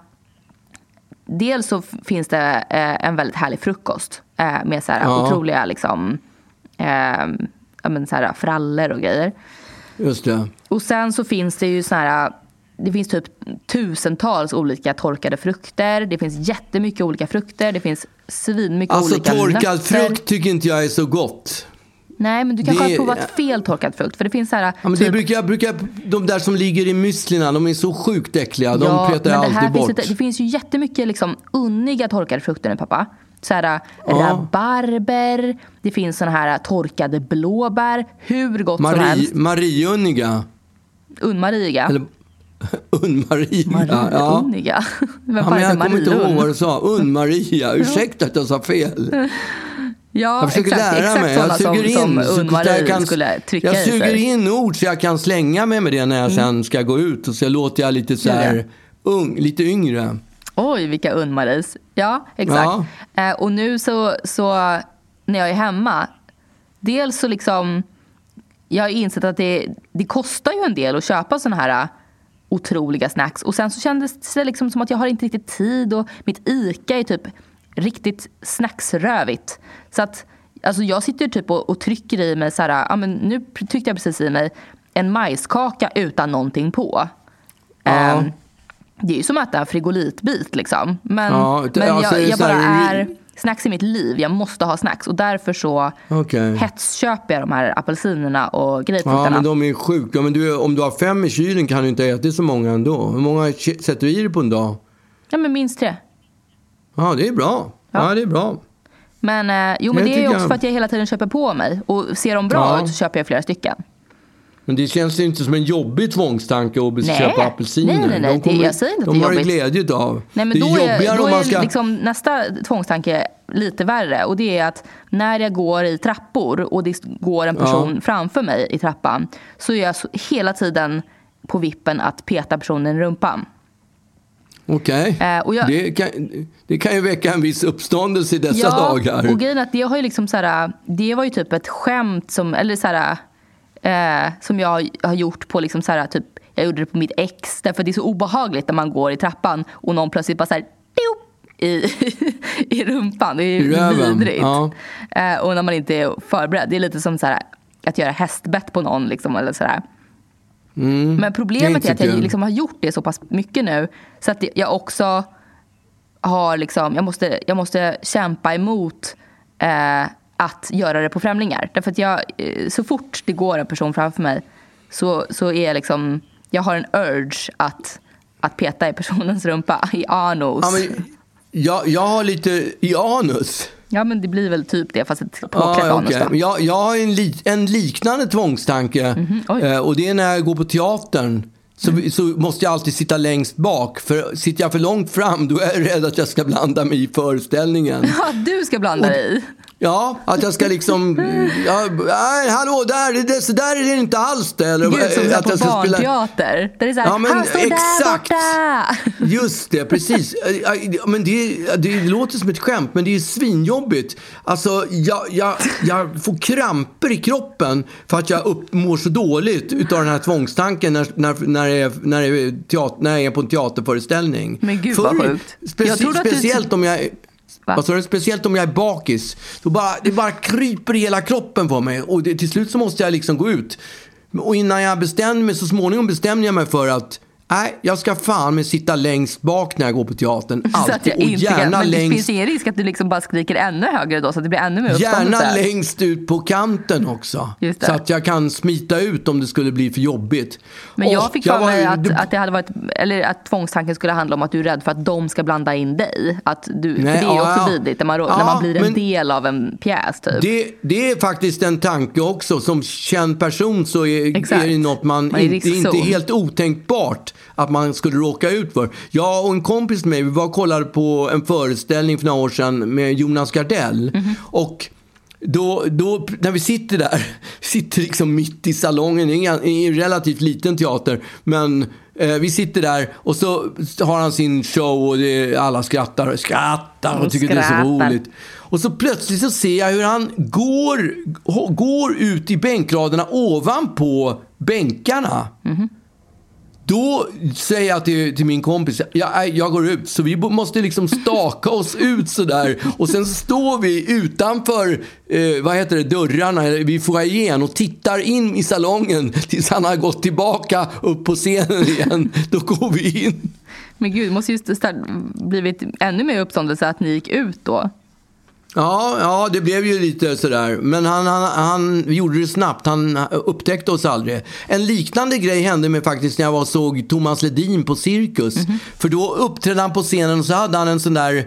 Dels så finns det eh, en väldigt härlig frukost eh, med så här
Ja.
otroliga liksom, eh, men så här frallor och grejer.
Just det.
Och sen så finns det ju så här. Det finns typ tusentals olika torkade frukter. Det finns jättemycket olika frukter. Det finns svinmycket
Alltså
olika
torkad
nötter.
frukt tycker inte jag är så gott.
Nej men du kanske
Det-
har provat fel torkad frukt. För det finns så här.
Ja, men det
typ-
brukar, jag brukar, de där som ligger i müslina, de är så sjukt äckliga. De
Ja,
petar jag
det
alltid
finns
bort.
Inte, det finns ju jättemycket liksom unniga torkade frukter nu pappa. Så här,
Ja.
rabarber, det finns såna här torkade blåbär. Hur gott som
Marie,
helst.
Mariunniga.
Unmariga.
Eller Unn-Maria.
Maria
Ja.
Unniga. Vem
Ja, men jag kommer inte
Maria
ihåg vad du sa. Unn-Maria. Ursäkta att jag sa fel.
Ja,
Jag försöker
exakt,
lära mig. Jag suger in. jag kan- Jag suger.
Mm.
in ord så jag kan slänga mig med det när jag sen ska gå ut. Och så låter jag lite så här ung, lite yngre.
Oj, vilka Unn-Maries. Ja, exakt. Eh, och nu så, så när jag är hemma, dels så liksom, jag har insett att det, det kostar ju en del att köpa såna här eh, otroliga snacks. Och sen så kändes det liksom som att jag har inte riktigt tid och mitt ICA är typ riktigt snacksrövigt. Så att alltså jag sitter typ och, och trycker i mig så här, ja men nu tryckte jag precis i mig en majskaka utan någonting på.
Ja.
Ehm, det är ju som att äta en frigolitbit liksom. Men,
Ja, det-
men
alltså,
jag, jag bara
här-
är... Snacks i mitt liv. Jag måste ha snacks. Och därför så
Okej.
hetsköper jag de här apelsinerna och
Ja,
grapefrukterna.
men de är sjuka. Men du, om du har fem i kylen kan du inte äta så många ändå. Hur många sätter du i dig på en dag?
Ja, men minst tre.
Ja, det är bra. Ja,
Ja.
det är bra.
Men, eh, jo, men
Jag
det är ju också
jag-
för att jag hela tiden köper på mig. Och ser de bra
Ja.
ut så köper jag flera stycken.
Men det känns ju inte som en jobbig tvångstanke att
Nej.
köpa apelsiner.
Nej, nej, nej,
De
det-
kommer-
jag säger inte att
de
det är
har ju
jobbigt.
glädje av.
Nej, men
det är
då är,
jobbigare
då
om man
är
ska...
liksom nästa tvångstanke lite värre. Och det är att när jag går i trappor och det går en person framför mig i trappan så är jag hela tiden på vippen att peta personen i rumpan.
Okej.
Eh, jag-
det, kan, det kan ju väcka en viss uppståndelse i dessa dagar.
och grejen att det har ju liksom så här, det var ju typ ett skämt som, eller så här, eh, som jag har gjort på liksom så här, typ, jag gjorde det på mitt ex. Därför det är så obehagligt när man går i trappan och någon plötsligt bara så här, i, i rumpan. Det är
röven,
vidrigt.
ja.
Eh, och när man inte är förberedd. Det är lite som så här, att göra hästbett på någon. Liksom, eller så här. Men
Det är
problemet är att jag liksom har gjort det så pass mycket nu så att jag också har liksom, jag måste, jag måste kämpa emot eh, att göra det på främlingar. Därför att jag, eh, så fort det går en person framför mig så, så är jag liksom, jag har en urge att, att peta i personens rumpa, i anus.
Ja, men, jag, jag har lite i anus.
Ja men det blir väl typ det fast ett påklätt anus
okej.
då.
Men jag, jag har en, li, en liknande tvångstanke.
Oj.
eh, och det är när jag går på teatern. Så,
Mm.
så måste jag alltid sitta längst bak. För sitter jag för långt fram då är jag rädd att jag ska blanda mig i föreställningen.
Ja, du ska blanda dig i.
Ja, att jag ska liksom... Ja, nej, hallå, där, det, så där är det inte alls det. Eller,
Gud, som
att
på
jag ska spela-
barnteater. Där det är så här,
Ja, men
han står
exakt.
där borta.
Just det, precis. Men det, det låter som ett skämt, men det är svinjobbigt. Alltså, jag, jag, jag får kramper i kroppen för att jag upp, mår så dåligt utav den här tvångstanken när, när, när, jag, är, när, jag, är teater, när jag är på en teaterföreställning.
Men gud, vad sjukt.
Speci- speciellt om jag...
Va?
Vad sa du? Speciellt om jag är bakis. Då bara, det bara kryper i hela kroppen på mig. Och det, till slut så måste jag liksom gå ut. Och innan jag bestämde mig, så småningom bestämde jag mig för att Nej, jag ska fan med sitta längst bak när jag går på teatern.
Så att
Alltid.
jag
Och
kan,
gärna
men det
längst,
finns ingen risk att du liksom bara skriker ännu högre då så att det blir ännu mer
gärna längst ut på kanten också.
Det.
Så att jag kan smita ut om det skulle bli för jobbigt.
Men jag
Och
fick för
var-
mig att, att, det hade varit, eller att tvångstanken skulle handla om att du är rädd för att de ska blanda in dig. Att du, för det
Nej,
är
ja,
också vidrigt när man,
Ja,
när man blir en del av en pjäs typ.
Det, det är faktiskt en tanke också. Som känd person så är, är det något man,
Man
inte, inte helt otänkbart att man skulle råka ut för. Jag och en kompis med mig, vi var och kollade på en föreställning för några år sedan med Jonas Gardell.
Mhm.
Och då, då, när vi sitter där, sitter liksom mitt i salongen, det är en- relativt liten teater, men Eh, vi sitter där och så har han sin show och det, alla skrattar och skrattar och tycker det är så
Skrattar.
roligt. Och så plötsligt så ser jag hur han går, går ut i bänkraderna ovanpå bänkarna. Då säger jag till, till min kompis, jag, jag går ut. Så vi måste liksom staka oss ut sådär. Och sen står vi utanför, eh, vad heter det, dörrarna vi vid foajén och tittar in i salongen tills han har gått tillbaka upp på scenen igen. Då går vi in.
Men gud, det måste ju blivit ännu mer uppståndelse att ni gick ut då.
Ja, ja, det blev ju lite sådär. Men han, han, han gjorde det snabbt. Han upptäckte oss aldrig. En liknande grej hände mig faktiskt när jag var såg Thomas Ledin på Cirkus. För då uppträdde han på scenen och så hade han en sån där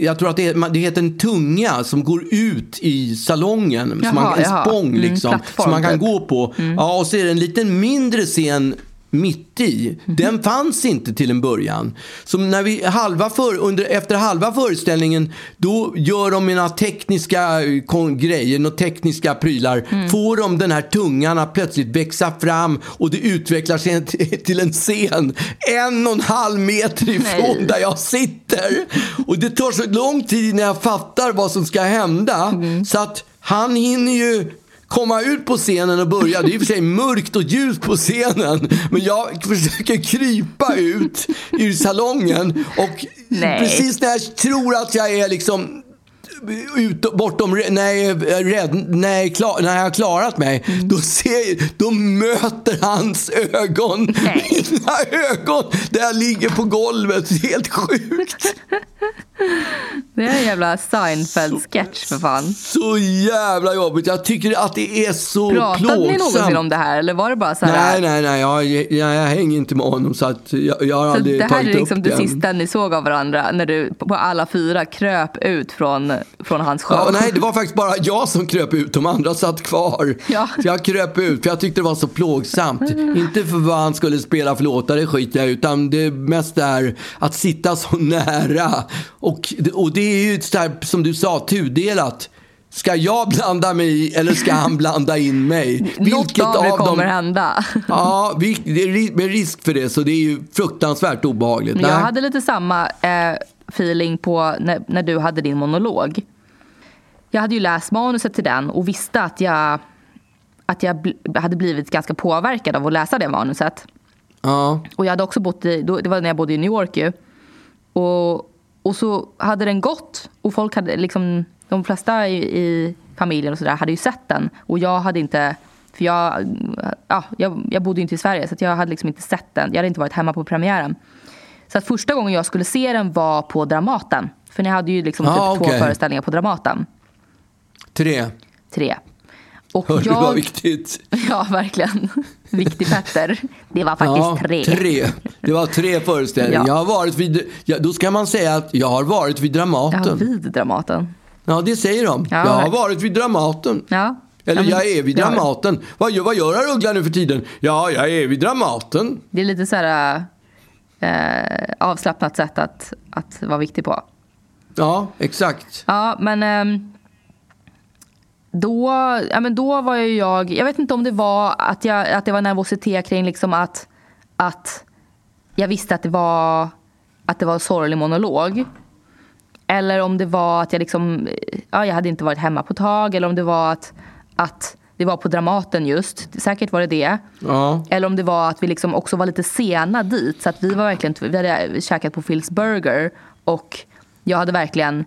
jag tror att det, det heter en tunga som går ut i salongen. som
Jaha,
man, en
jaha.
spång
Mm,
liksom.
plattform,
som man kan
typ.
gå på. Ja, och så är det en liten mindre scen mitt i. Den fanns inte till en början. Så när vi halva för, under, efter halva föreställningen då gör de några tekniska eh, grejer, några tekniska prylar. Får de den här tungan att plötsligt växa fram och det utvecklar sig till- en scen en och en halv meter ifrån
Nej.
där jag sitter. Och det tar så lång tid när jag fattar vad som ska hända. Så att han hinner ju komma ut på scenen och börja. Det är i och för sig mörkt och ljust på scenen. Men jag försöker krypa ut ur salongen. Och
Nej.
precis när jag tror att jag är liksom ut, bortom, när jag rädd, när jag, klar, när jag har klarat mig,
Mm.
då, ser, då möter hans ögon
Nej.
mina ögon där jag ligger på golvet. Helt sjukt.
Det är en jävla Seinfeld-sketch för fan.
Så jävla jobbigt. Jag tycker att det är så
Pratade
plågsamt.
ni någonsin om det här eller var det bara så här?
Nej, nej, nej. Jag, jag, jag hänger inte med honom så att jag, jag har
Så
aldrig
det här
tagit
är liksom
upp
det
det.
sista ni såg av varandra när du på alla fyra kröp ut från, från hans show?
Ja, nej, det var faktiskt bara jag som kröp ut. De andra satt kvar.
Ja.
Så jag kröp ut för jag tyckte det var så plågsamt. Inte för vad han skulle spela för låtar, det skiter jag Utan det mest är att sitta så nära. Och, och det är ju här, som du sa, tudelat. Ska jag blanda mig eller ska han blanda in mig?
Något av det kommer hända.
Ja, det är med risk för det så det är ju fruktansvärt obehagligt.
Men jag
Nej.
hade lite samma eh, feeling på när, när du hade din monolog. Jag hade ju läst manuset till den och visste att jag, att jag hade blivit ganska påverkad av att läsa det manuset.
Ja.
Och jag hade också bott i, det var när jag bodde i New York ju. Och, och så hade den gått och folk hade liksom, de flesta i, i familjen och sådär hade ju sett den. Och jag hade inte, för jag, ja, jag, jag bodde ju inte i Sverige så jag hade liksom inte sett den. Jag hade inte varit hemma på premiären. Så att första gången jag skulle se den var på Dramaten. För ni hade ju liksom
Ah,
typ
okej.
två föreställningar på Dramaten.
Tre.
Tre. Och
Hörde du vad
jag,
viktigt?
ja verkligen. Viktig Petter. Det var faktiskt tre.
tre. Det var tre föreställningar.
Ja.
Jag har varit vid, ja, då ska man säga att jag har varit vid
Ja,
Dramaten.
vid Dramaten.
Ja, det säger de.
Ja,
jag har varit vid Dramaten.
Ja.
Eller
Ja,
jag är vid. Dramaten. Vad gör, vad gör herr Uggla nu för tiden? Ja, jag är vid Dramaten.
Det är lite så här eh, avslappnat sätt att, att vara viktig på.
Ja, exakt.
Ja, men ehm, då, ja, men då var ju jag, jag vet inte om det var att, jag, att det var nervositet kring liksom att, att jag visste att det var att det var en sorglig monolog. Eller om det var att jag liksom, ja, jag hade inte varit hemma på ett tag. Eller om det var att, att det var på Dramaten just. Säkert var det det.
Ja.
Eller om det var att vi liksom också var lite sena dit. Så att vi var verkligen, vi hade käkat på Phil's Burger. Och jag hade verkligen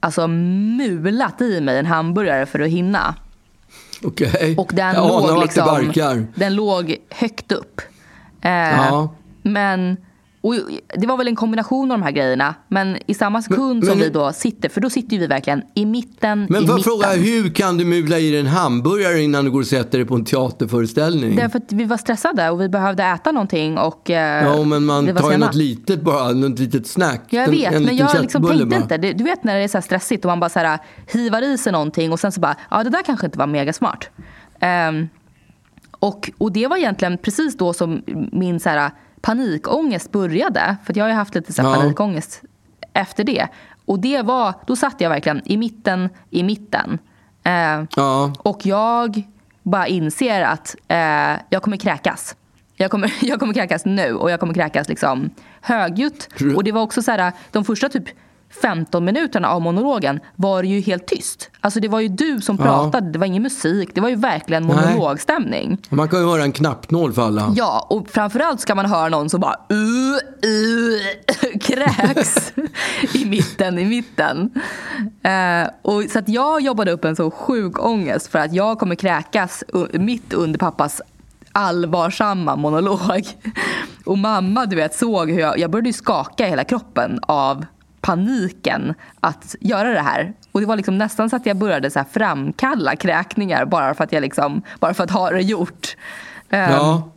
alltså mulat i mig en hamburgare för att hinna.
Okej.
Och den,
jag anar
låg, liksom, den låg högt upp. Eh,
Ja.
Men och det var väl en kombination av de här grejerna. Men i samma sekund som
men-
vi då sitter, för då sitter ju vi verkligen i mitten,
Men får fråga, hur kan du mula i dig en hamburgare innan du går och sätter dig på en teaterföreställning?
Därför att vi var stressade och vi behövde äta någonting. Och, eh,
Ja, men man tar ju
sena.
något litet bara, något litet snack.
Jag
En-
vet,
en
men
liten
jag liksom tänkte
bara.
inte. Du vet när det är så här stressigt och man bara så här, hivar i sig någonting och sen så bara, ja det där kanske inte var mega smart. Ehm, och, och det var egentligen precis då som min så här, panikångest började. För jag har ju haft lite så här,
Ja.
panikångest efter det. Och det var, då satt jag verkligen i mitten, i mitten. Ehm,
Ja.
och jag bara inser att eh, jag kommer kräkas. Jag kommer, jag kommer kräkas nu och jag kommer kräkas liksom högljutt. Och det var också så här, de första typ 15 minuterna av monologen var det ju helt tyst. Alltså det var ju du som
Ja.
pratade, det var ingen musik, det var ju verkligen monologstämning.
Man kan ju höra en knappnål falla.
Ja, och framförallt ska man höra någon som bara uh, uh, kräks i mitten, i mitten. Eh, och så att jag jobbade upp en så sjuk ångest för att jag kommer kräkas mitt under pappas allvarsamma monolog. Och mamma du vet såg hur jag, jag började skaka i hela kroppen av paniken att göra det här. Och det var liksom nästan så att jag började så framkalla kräkningar bara för att jag liksom, bara för att ha det gjort. Eh,
Ja.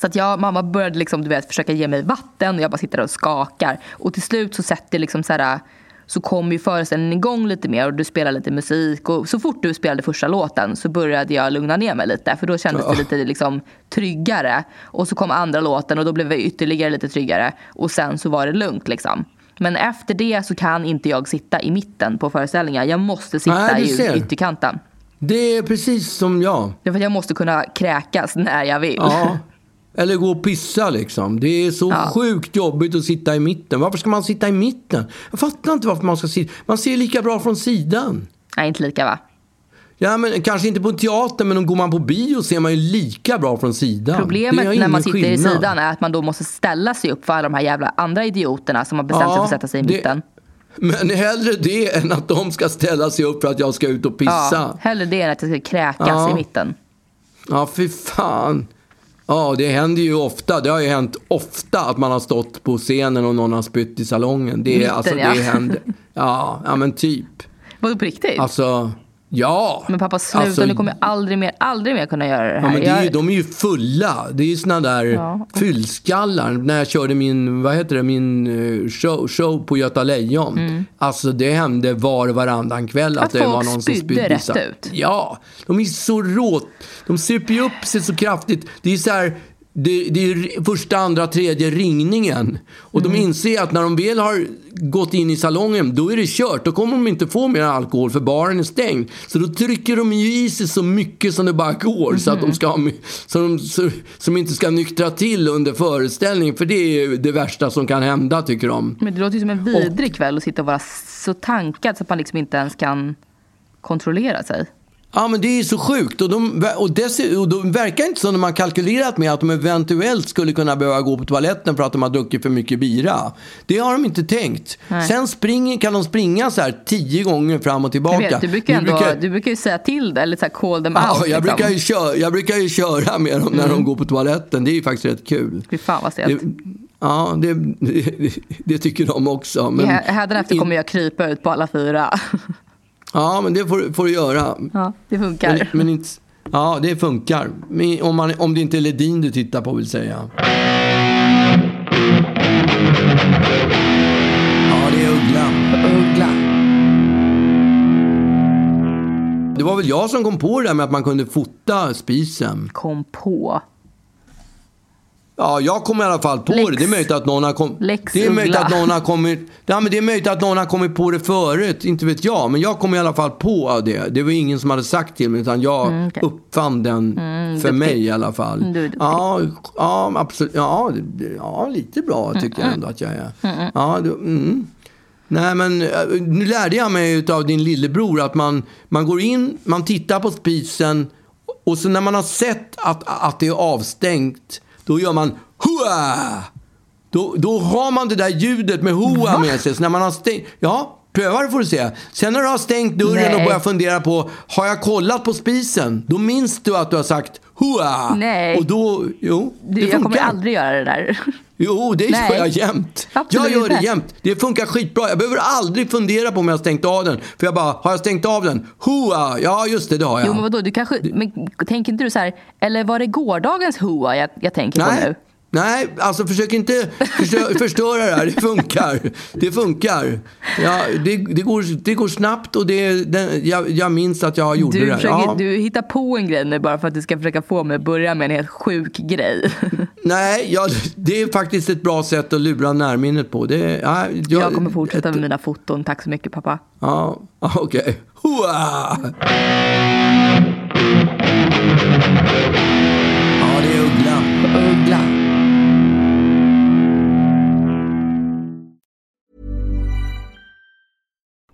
så att jag, mamma började liksom, du vet, försöka ge mig vatten och jag bara sitter där och skakar. Och till slut så sätter liksom så här, så kom ju föreställningen igång lite mer och du spelar lite musik. Och så fort du spelade första låten så började jag lugna ner mig lite. För då kändes det lite liksom tryggare. Och så kom andra låten och då blev jag ytterligare lite tryggare. Och sen så var det lugnt liksom. Men efter det så kan inte jag sitta i mitten på föreställningar. Jag måste sitta
Nej,
i ytterkanten.
Det är precis som jag.
Det är för att jag måste kunna kräkas när jag vill.
Ja. Eller gå och pissa liksom. Det är så
Ja.
sjukt jobbigt att sitta i mitten. Varför ska man sitta i mitten? Jag fattar inte varför man ska sitta. Man ser lika bra från sidan.
Nej, inte lika va?
Ja, men kanske inte på en teater, men går man på bio ser man ju lika bra från sidan. Det
Problemet när man sitter i
skillnad.
sidan är att man då måste ställa sig upp för alla de här jävla andra idioterna som har bestämt sig för att sätta sig i
det-
mitten.
Men hellre det än att de ska ställa sig upp för att jag ska ut och pissa.
Ja, hellre det än att jag ska kräkas
Ja.
i mitten.
Ja, fy fan. Ja, det händer ju ofta. Det har ju hänt ofta att man har stått på scenen och någon har spytt i salongen. Det, är,
Mitten,
alltså, det
ja.
händer. Ja, ja, men typ.
Vadå på riktigt?
Alltså, ja.
men pappa sluta,
Alltså,
du kommer aldrig mer, aldrig mer kunna göra det
Ja,
här.
men det är ju, de är ju fulla. Det är ju såna där
Ja.
fyllskallar. När jag körde min, vad heter det, min eh, show, show på Göta Lejon. Alltså det hände var och varannan kväll att,
Mm. Att
det
folk
var någon som
spydde
spydde. i
rätt ut.
Ja, de är så råt. De super ju upp sig så kraftigt. Det är så här, det, det är första, andra, tredje ringningen. Och
Mm.
de inser att när de väl har gått in i salongen, då är det kört. Då kommer de inte få mer alkohol för baren är stängd. Så då trycker de ju i sig så mycket som det bara går. Så att de ska ha, my- så de, så, som inte ska nyktra till under föreställningen. För det är det värsta som kan hända, tycker de.
Men det låter ju som en vidrig kväll att sitta och vara så tankad så att man liksom inte ens kan kontrollera sig.
Ja, men det är så sjukt. Och de, och dessutom, och de verkar inte som de har kalkylerat med att de eventuellt skulle kunna behöva gå på toaletten för att de har druckit för mycket bira. Det har de inte tänkt.
Nej.
Sen springer, kan de springa så här tio gånger fram och tillbaka.
vet, du, brukar ändå,
brukar-
du brukar ju säga till det, eller så här call them
Ja,
out.
jag,
liksom.
brukar ju köra, jag brukar ju köra med dem när de går på toaletten. Det är ju faktiskt rätt kul.
Fy fan vad stelt.
ja, det, det, det tycker de också. Men,
Hä- Hädanefter kommer jag krypa ut på alla fyra.
Ja, men det får, får du göra.
Ja, det funkar.
Men, men inte, ja, det funkar. Men om, man, om det inte är Ledin du tittar på vill säga. Ja, det är Uggla.
Uggla.
Det var väl jag som kom på det där med att man kunde fota spisen.
Kom på.
Ja, jag kom i alla fall på
Lex-
det. Det är möjligt att någon har.
Lex
Det är möjligt att någon har kommit... Ja, men det är möjligt att någon har kommit på det förut. Inte vet jag. Men jag kom i alla fall på det. Det var ingen som hade sagt till mig. Utan jag
Mm, okej.
uppfann den för
duktig.
mig i alla fall.
Mm, du är duktig.
ja, ja, absolut. Ja, ja, lite bra tycker jag ändå att jag är. Ja, det, mm. Nej, men eh, nu lärde jag mig av din lillebror att man, man går in, man tittar på spisen och så när man har sett att, att det är avstängt, då gör man hua! Då, då har man det där ljudet med hoa med sig. Så när man har stängt, ja, pröva det får du se. Sen när du har stängt dörren
Nej.
och börjar fundera på, har jag kollat på spisen? Då minns du att du har sagt hua!
Nej.
Och då, jo, det
Du, jag
funkar.
kommer aldrig göra det där.
Jo, det
Nej.
gör jag jämt.
Absolut
jag gör det jämt. Det funkar skitbra. Jag behöver aldrig fundera på om jag har stängt av den. För jag bara, har jag stängt av den? Hoa! Ja, just det, det har jag.
Jo men vadå, du kanske, men tänker inte du så här, eller var det gårdagens hoa jag, jag tänker på
Nej.
nu?
Nej, alltså försök inte förstö- förstöra det här. Det funkar. Det funkar. Ja, det, det, går, det går snabbt och det, det, jag, jag minns att jag gjorde
Du,
det.
försöker,
Ja.
du hittar på en grej nu bara för att du ska försöka få mig att börja med en helt sjuk grej.
Nej, ja, det är faktiskt ett bra sätt att lura närminnet på. Det, ja, jag,
Jag kommer fortsätta med mina foton, tack så mycket pappa.
Ja, okej. Hoa! Ja, det är Uggla.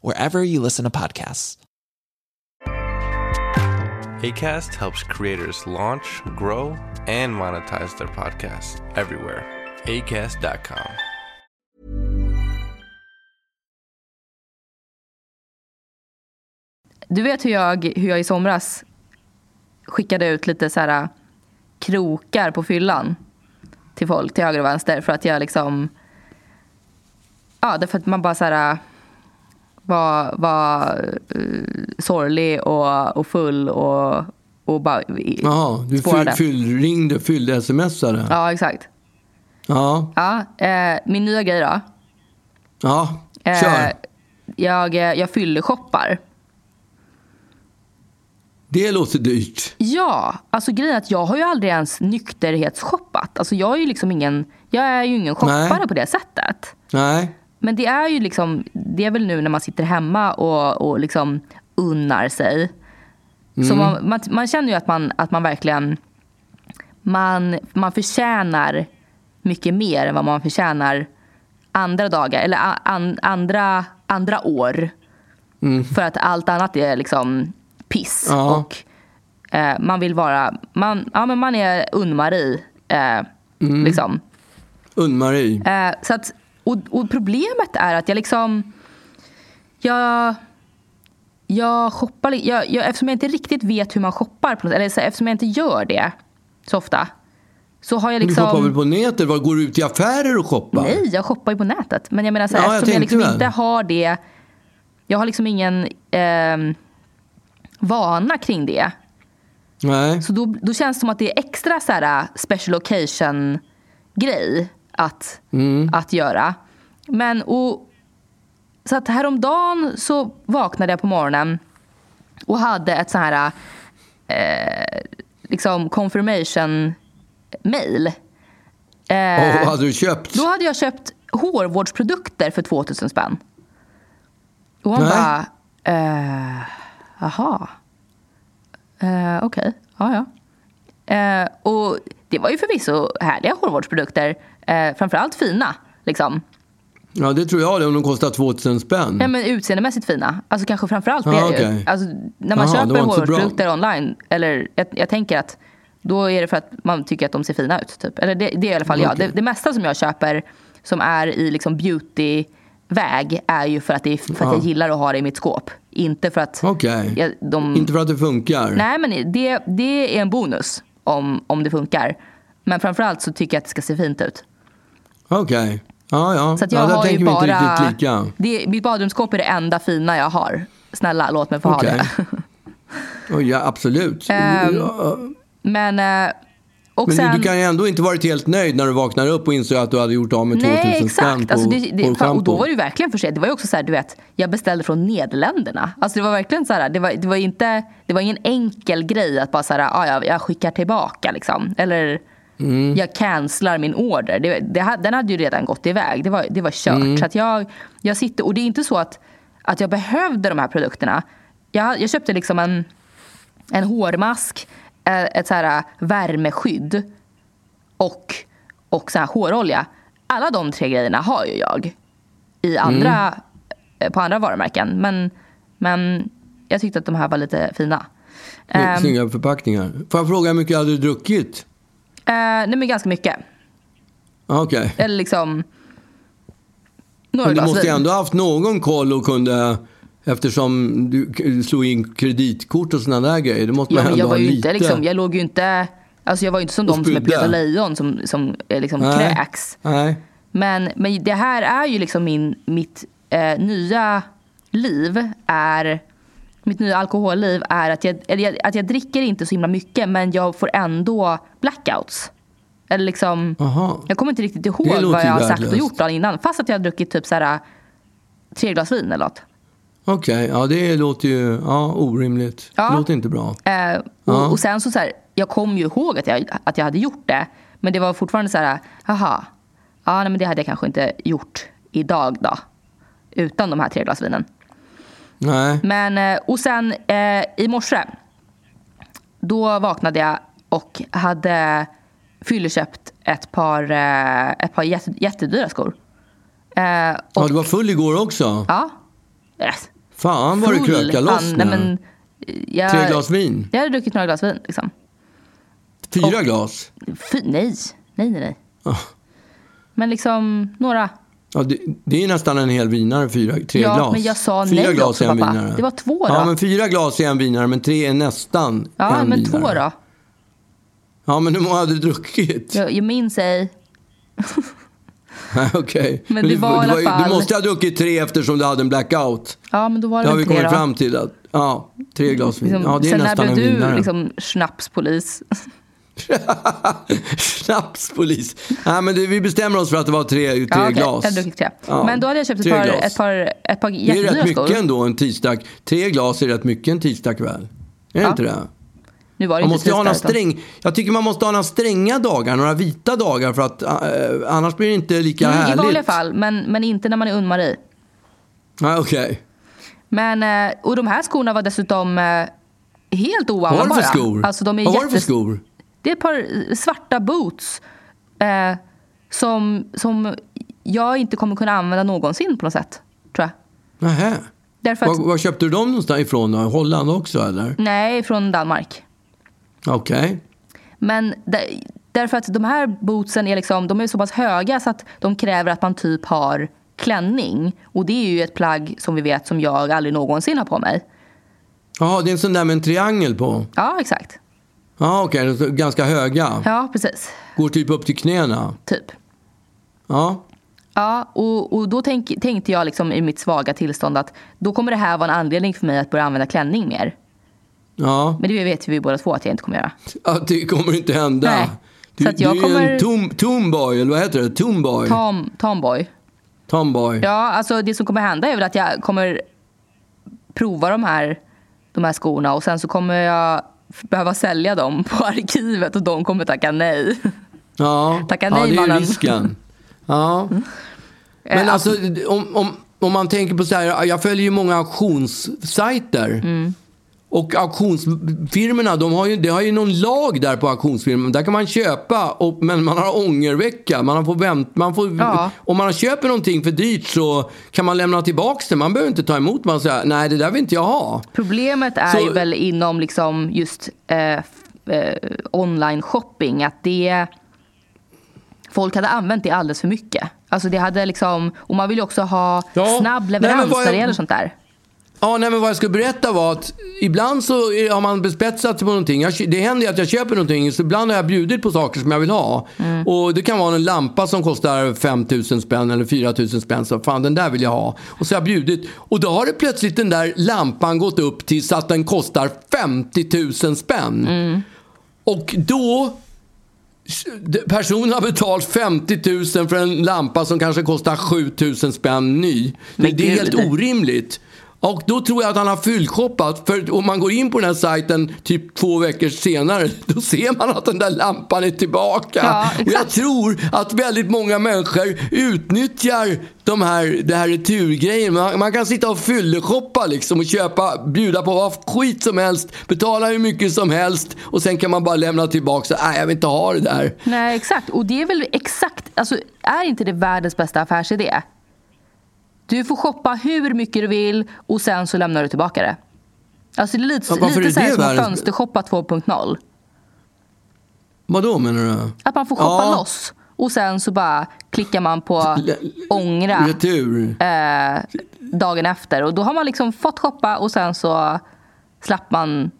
wherever you listen to podcasts.
ACAST helps creators launch, grow, and monetize their podcasts everywhere. ACAST.com.
Du vet hur jag, hur jag i somras skickade ut lite så här krokar på fyllan till folk till höger och vänster för att jag liksom... Ja, därför att man bara så här var, var uh, sorglig och, och full och, och bara
Jaha, du fyll, fyll, ringde, fyllde smsade?
Ja, exakt.
Ja.
ja eh, min nya grej då.
Ja, kör.
Eh, jag, jag fyller shoppar.
Det låter dyrt.
Ja, alltså grejen är att jag har ju aldrig ens nykterhetsshoppat. Alltså jag är ju liksom ingen, jag är ju ingen shoppare Nej. på det sättet.
Nej.
Men det är ju liksom, det är väl nu när man sitter hemma och, och liksom unnar sig. Mm. Så man, man, man, känner ju att man, att man verkligen, man, man förtjänar mycket mer än vad man förtjänar andra dagar eller an, andra, andra år. Mm. För att allt annat är liksom piss. Ja. Och eh, man vill vara, man, ja, men man är Unn-Marie. Eh, mm. liksom.
Unn-Marie.
Eh, så att och, och, problemet är att jag liksom... Jag, jag shoppar... Jag, jag, eftersom jag inte riktigt vet hur man shoppar, på något, eller så, eftersom jag inte gör det så ofta. Så har jag liksom...
Du shoppar väl på nätet? Var går du ut i affärer och shoppar?
Nej, jag shoppar ju på nätet. Men jag menar så här, ja, eftersom jag, jag liksom inte har det... Jag har liksom ingen eh, vana kring det.
Nej.
Så då, då känns det som att det är extra så här, special occasion grej att, mm. att göra. Men och, så att häromdagen så vaknade jag på morgonen och hade ett så här eh, liksom confirmation mail.
Eh, och hade du köpt?
Då hade jag köpt hårvårdsprodukter för 2000 spänn. Och hon Nej. bara, eh, jaha. Eh, Okej, okay. ja ja. Eh, och det var ju förvisso härliga hårvårdsprodukter. Eh, framförallt fina. Liksom.
Ja, det tror jag det, om de kostar 2000 spänn.
Ja, men utseendemässigt fina. Alltså kanske framförallt det. Ah, okay. alltså, när man Aha, köper hårvårdsprodukter online, eller jag, jag, tänker att då är det för att man tycker att de ser fina ut. Typ. Eller det, det är i alla fall okay. jag. Det, det, mesta som jag köper som är i liksom beauty väg är ju för att, det är, för att jag gillar att ha det i mitt skåp. Inte för att...
Okay. Inte för att det funkar?
Nej, men det, det är en bonus om, om det funkar. Men framförallt så tycker jag att det ska se fint ut.
Okej. Okay. Ja, ja.
Så jag ja,
har ju bara, lika.
Det, mitt badrumsskåp är det enda fina jag har. Snälla, låt mig få okay. ha det.
oh, ja, absolut. Um,
men... Uh,
men
sen,
du kan ju ändå inte varit helt nöjd när du vaknar upp och inser att du hade gjort av med 2000 spänn på,
alltså det, det, på Och då var det ju verkligen för sent. Det var ju också så här, du vet, jag beställde från Nederländerna. Alltså det var verkligen så här, det var, det var inte, det var ingen enkel grej att bara så här, ah, jag, jag skickar tillbaka liksom. Eller Mm. Jag cancelar min order. Det, det, den hade ju redan gått iväg. Det var, det var kört. Mm. Så jag, jag sitter, och det är inte så att, att jag behövde de här produkterna. Jag, jag köpte liksom en, en hårmask, eh, ett så här värmeskydd och, och så här hårolja. Alla de tre grejerna har ju jag i andra, eh, på andra varumärken. Men, men jag tyckte att de här var lite fina. Ehm,
Snygga förpackningar. Får jag fråga hur mycket hade du druckit?
Eh, nej men ganska mycket.
Ah, Okej.
Eller liksom några
Men du måste ju ändå ha haft någon koll och kunde... Eftersom du slog in kreditkort och sådana där grejer. Det måste
Ja,
man
men
ändå
jag var
ha
ju
lite.
inte liksom, jag låg ju inte, alltså jag var ju inte som de som är. Peter Lejon som, som liksom
Nej.
kräks.
Nej.
Men, men det här är ju liksom min, mitt eh, nya liv är mitt nya alkoholliv är att jag, att jag dricker inte så himla mycket men jag får ändå blackouts. Eller liksom,
Aha.
jag kommer inte riktigt ihåg vad jag har sagt och gjort dagen innan. Fast att jag har druckit typ så här, tre glas vin eller något.
Okej, ja det låter ju ja, orimligt.
Ja.
Det låter inte bra.
Eh, och,
Ja.
och sen så, så här, jag kom ju ihåg att jag, att jag hade gjort det. Men det var fortfarande så här, jaha, ja, nej, men det hade jag kanske inte gjort idag då. Utan de här tre glas vinen.
Nej.
Men, eh, och sen eh, i morse, då vaknade jag och hade fylleköpt ett par, eh, ett par jätte, jättedyra skor. Eh,
Ja,
och,
du var full igår också.
ja. Yes.
Fan vad du krökar loss nu.
nej, men, jag,
Tre glas vin?
Jag hade druckit några glas vin. Liksom.
Fyra glas?
Fy, nej, nej, nej. nej.
Ah.
Men liksom några.
Ja, det, det är nästan en hel vinare, fyra, tre
Ja,
glas.
men jag sa
fyra
nej
glas
också,
är en
pappa.
vinare.
Det var två då.
Ja, men fyra glas är en vinare, men tre är nästan
Ja,
en
men
vinare.
två då.
Ja, men hur många hade du druckit?
Jag, jag minns ej.
Okej.
Men det
du,
var
du, du måste ha druckit tre eftersom du hade en blackout.
Ja, men då var det
Det har vi kommit
då.
fram till. Att, ja, tre glas vin.
Liksom,
Ja, det är
sen när
nästan
blev
en
du
vinare.
liksom snapspolis?
Snapspolis. Nej, men det, vi bestämmer oss för att det var tre, tre
ja, okej,
glas.
Jag druckit tre.
Ja,
Men då hade jag köpt ett par,
glas.
ett par, ett par
Det är rätt
jättedyra
mycket
skor.
ändå en tisdag. Tre glas är rätt mycket en tisdagkväll. Är
Ja.
inte det?
Nu var det
Man
inte
måste ha några sträng, jag tycker man måste ha några stränga dagar, några vita dagar för att äh, annars blir det inte lika
Mm, I
härligt.
vanliga fall, men, men inte när man är Unn-Marie.
Nej, okej.
Men, eh, och de här skorna var dessutom eh, helt
Vad var det
oanvändbara.
för skor?
Alltså, de är
Vad var det för
jättes-
skor?
Det är ett par svarta boots eh, som, som jag inte kommer kunna använda någonsin på något sätt. Tror jag.
Nähä.
Därför att,
Var, var köpte du dem någonstans ifrån? Holland också eller?
nej, från Danmark.
Okej.
Men där, därför att de här bootsen är, liksom, de är så pass höga så att de kräver att man typ har klänning. Och det är ju ett plagg som vi vet som jag aldrig någonsin har på mig.
Jaha, det är en sån där med en triangel på?
Ja, exakt.
Ja, okej. de är Ganska höga.
Ja, precis.
Går typ upp till knäna.
Typ.
Ja.
Ja, och, och då tänk, tänkte jag liksom i mitt svaga tillstånd att då kommer det här vara en anledning för mig att börja använda klänning mer.
Ja.
Men det vet vi båda två att jag inte kommer göra.
Att det kommer inte hända.
Nej.
Du,
Så att jag
du är
kommer-
en tom, tomboy, eller vad heter det? Tomboy?
Tom, tomboy.
Tomboy.
Ja, alltså det som kommer hända är väl att jag kommer prova de här, de här skorna och sen så kommer jag behöva sälja dem på arkivet och de kommer tacka nej.
Ja,
Tacka
ja
nej,
det är
mannen.
risken. Ja. Men
Eh,
alltså, om, om, om man tänker på så här, jag följer ju många auktionssajter.
Mm.
Och auktionsfirmorna, de har ju, det har ju någon lag där på auktionsfirmorna. Där kan man köpa, och, men man har ångervecka. Man får vänt, man får,
Ja.
Om man köper någonting för dyrt så kan man lämna tillbaka det. Man behöver inte ta emot. Man säger, nej det där vill inte jag ha.
Problemet är
Så-
ju väl inom liksom just eh, eh, online shopping att det folk hade använt det alldeles för mycket. Alltså det hade liksom, och man vill ju också ha
Ja.
snabb
Nej,
leverans
vad jag-
när det gäller sånt där.
Ja, nej, men vad jag skulle berätta var att ibland så har man bespetsat sig på någonting. Jag, det händer ju att jag köper någonting, så ibland har jag bjudit på saker som jag vill ha. Och det kan vara en lampa som kostar 5 000 spänn eller 4 000 spänn. Så fan, den där vill jag ha. Och så har jag bjudit. Och då har det plötsligt den där lampan gått upp till så att den kostar 50 000 spänn. Och då Personen har betalt 50 000 för en lampa som kanske kostar 7 000 spänn ny.
Men
det är helt orimligt. Och då tror jag att han har fyllshoppat. För om man går in på den här sajten typ två veckor senare, då ser man att den där lampan är tillbaka.
Ja,
och jag tror att väldigt många människor utnyttjar de här, det här returgrejen. Man, man kan sitta och fylleshoppa liksom och köpa, bjuda på vad skit som helst, betala hur mycket som helst och sen kan man bara lämna tillbaka. Så, Nej, jag vill inte ha det där.
Nej, exakt. Och det är väl exakt, alltså är inte det världens bästa affärsidé? Du får shoppa hur mycket du vill och sen så lämnar du tillbaka det. Alltså det är lite,
varför
lite
är
så här som fönstershoppa 2.0.
Vad då menar du?
Att man får shoppa
Ja.
loss och sen så bara klickar man på ångra
Retur.
eh, dagen efter. Och då har man liksom fått shoppa och sen så slapp man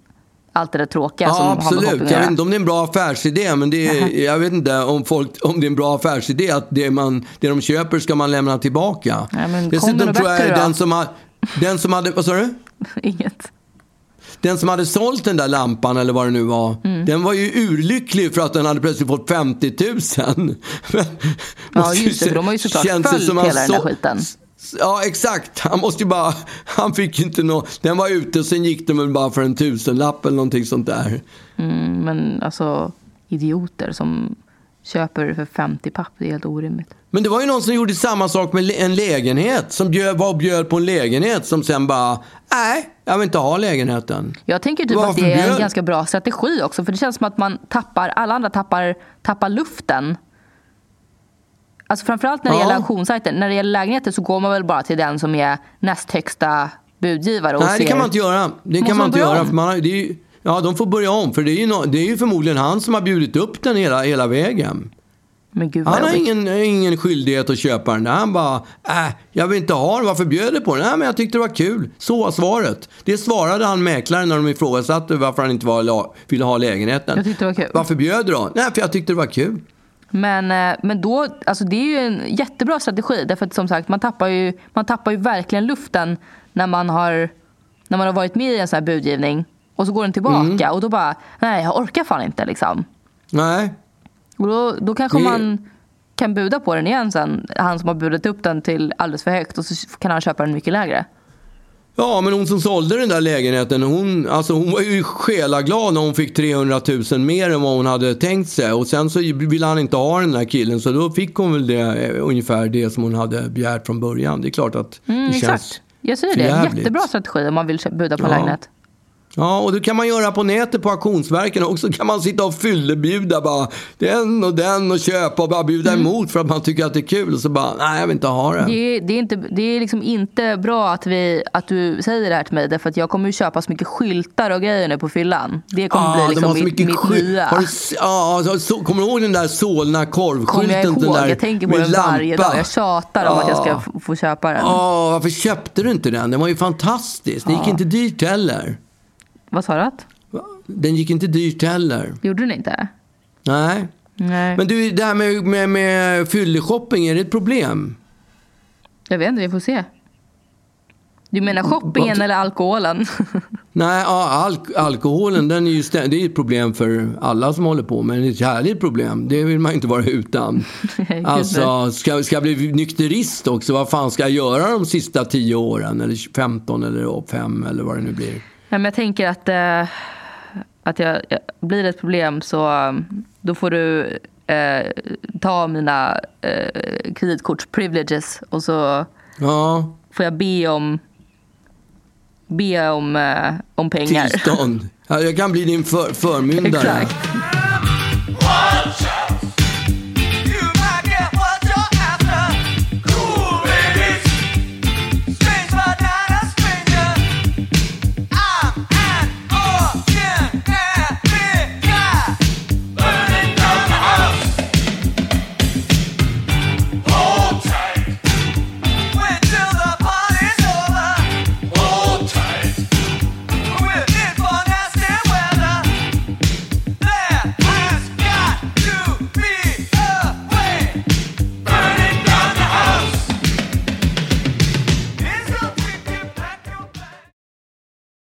allt det där tråkiga
Ja, absolut. Jag vet inte om det är en bra affärsidé, men det är, jag vet inte om, folk, om det är en bra affärsidé att det, man, det de köper ska man lämna tillbaka.
Ja, men
Dessutom tror jag
då?
den som, har, den som hade, vad sa du?
Inget.
Den som hade sålt den där lampan eller vad det nu var,
Mm.
den var ju urlycklig för att den hade plötsligt fått 50 000. Men-
Ja, just det, för de har ju såklart följt hela den där skiten.
Ja, exakt. Han måste ju bara... Han fick ju inte nå... Den var ute och sen gick den väl bara för en tusenlapp eller någonting sånt där.
Mm, men alltså idioter som köper för 50 papp, det är helt orimligt.
Men det var ju någon som gjorde samma sak med en lägenhet. Som bjöd, var och bjöd på en lägenhet som sen bara, nej, jag vill inte ha lägenheten.
Jag tänker typ
Varför
att det är en
bjöd-
ganska bra strategi också. För det känns som att man tappar, alla andra tappar, tappar luften. Alltså framförallt när det
Ja.
gäller auktionssajter. När det gäller lägenheter så går man väl bara till den som är näst högsta budgivare. Och
Nej, det
ser-
kan man inte göra. Det kan man
man
inte göra.
om?
För man har, det är ju, ja, de får börja om. För det är, ju no, det är ju förmodligen han som har bjudit upp den hela, hela vägen.
Gud
Han har ingen, ingen skyldighet att köpa den. Han bara, äh, jag vill inte ha den. Varför bjöd du på den? Nej, men jag tyckte det var kul. Så var svaret. Det svarade han mäklaren när de ifrågasatte varför han inte var, ville ha lägenheten.
Jag tyckte det var kul.
Varför bjöd du då? Nej, för jag tyckte det var kul.
Men, eh, men då, alltså det är ju en jättebra strategi. Därför att som sagt, man tappar ju, man tappar ju verkligen luften när man, har, när man har varit med i en sån här budgivning. Och så går den tillbaka
Mm.
och då bara, nej jag orkar fan inte liksom.
Nej.
Och då, då kanske
Det-
man kan buda på den igen sen. Han som har budat upp den till alldeles för högt och så kan han köpa den mycket lägre.
Ja, men hon som sålde den där lägenheten, hon, alltså hon var ju själaglad när hon fick 300 000 mer än vad hon hade tänkt sig. Och sen så ville han inte ha den där killen, så då fick hon väl det, eh, ungefär det som hon hade begärt från början. Det är klart att
Mm,
det känns
exakt. Jag säger det. Jättebra strategi om man vill buda på
Ja.
lägenhet.
Ja, och det kan man göra på nätet på auktionsverken också. kan man sitta och fyllebjuda bara den och den och köpa och bara bjuda emot för att man tycker att det är kul. Och så bara, nej jag vill inte ha den.
Det är, det, är inte, det är liksom inte bra att, vi, att du säger det här till mig därför att jag kommer ju köpa så mycket skyltar och grejer nu på fyllan. Det kommer
Ah,
bli
de
liksom
har så
mitt,
mycket
mitt nya.
Har du, ja, alltså, så, kommer du ihåg den där Solna korvskylten?
Kommer jag ihåg.
Den där
Jag tänker på den varje
lampa?
dag. Jag tjatar om att jag ska
Ah.
få köpa den.
Ja, varför köpte du inte den? Den var ju fantastisk. Den gick inte dyrt heller.
Vad sa du? Att?
Den gick inte dyrt heller.
Gjorde den inte?
Nej.
Nej.
Men du, det här med, med, med fylleshopping, är det ett problem?
Jag vet inte, vi får se. Du menar shoppingen eller alkoholen?
Nej, ja, alk alkoholen den är ju det är ett problem för alla som håller på med det. är ett härligt problem. Det vill man inte vara utan. Alltså, ska, ska jag bli nykterist också? Vad fan ska jag göra de sista 10 åren? Eller 15 eller 5 eller vad det nu blir.
Men jag tänker att, eh, att jag, jag, blir det ett problem så um, då får du eh, ta mina eh, kreditkortsprivileges och så
Ja,
får jag be om, be om, eh, om pengar.
tillstånd. Ja, jag kan bli din för, förmyndare.
Exakt.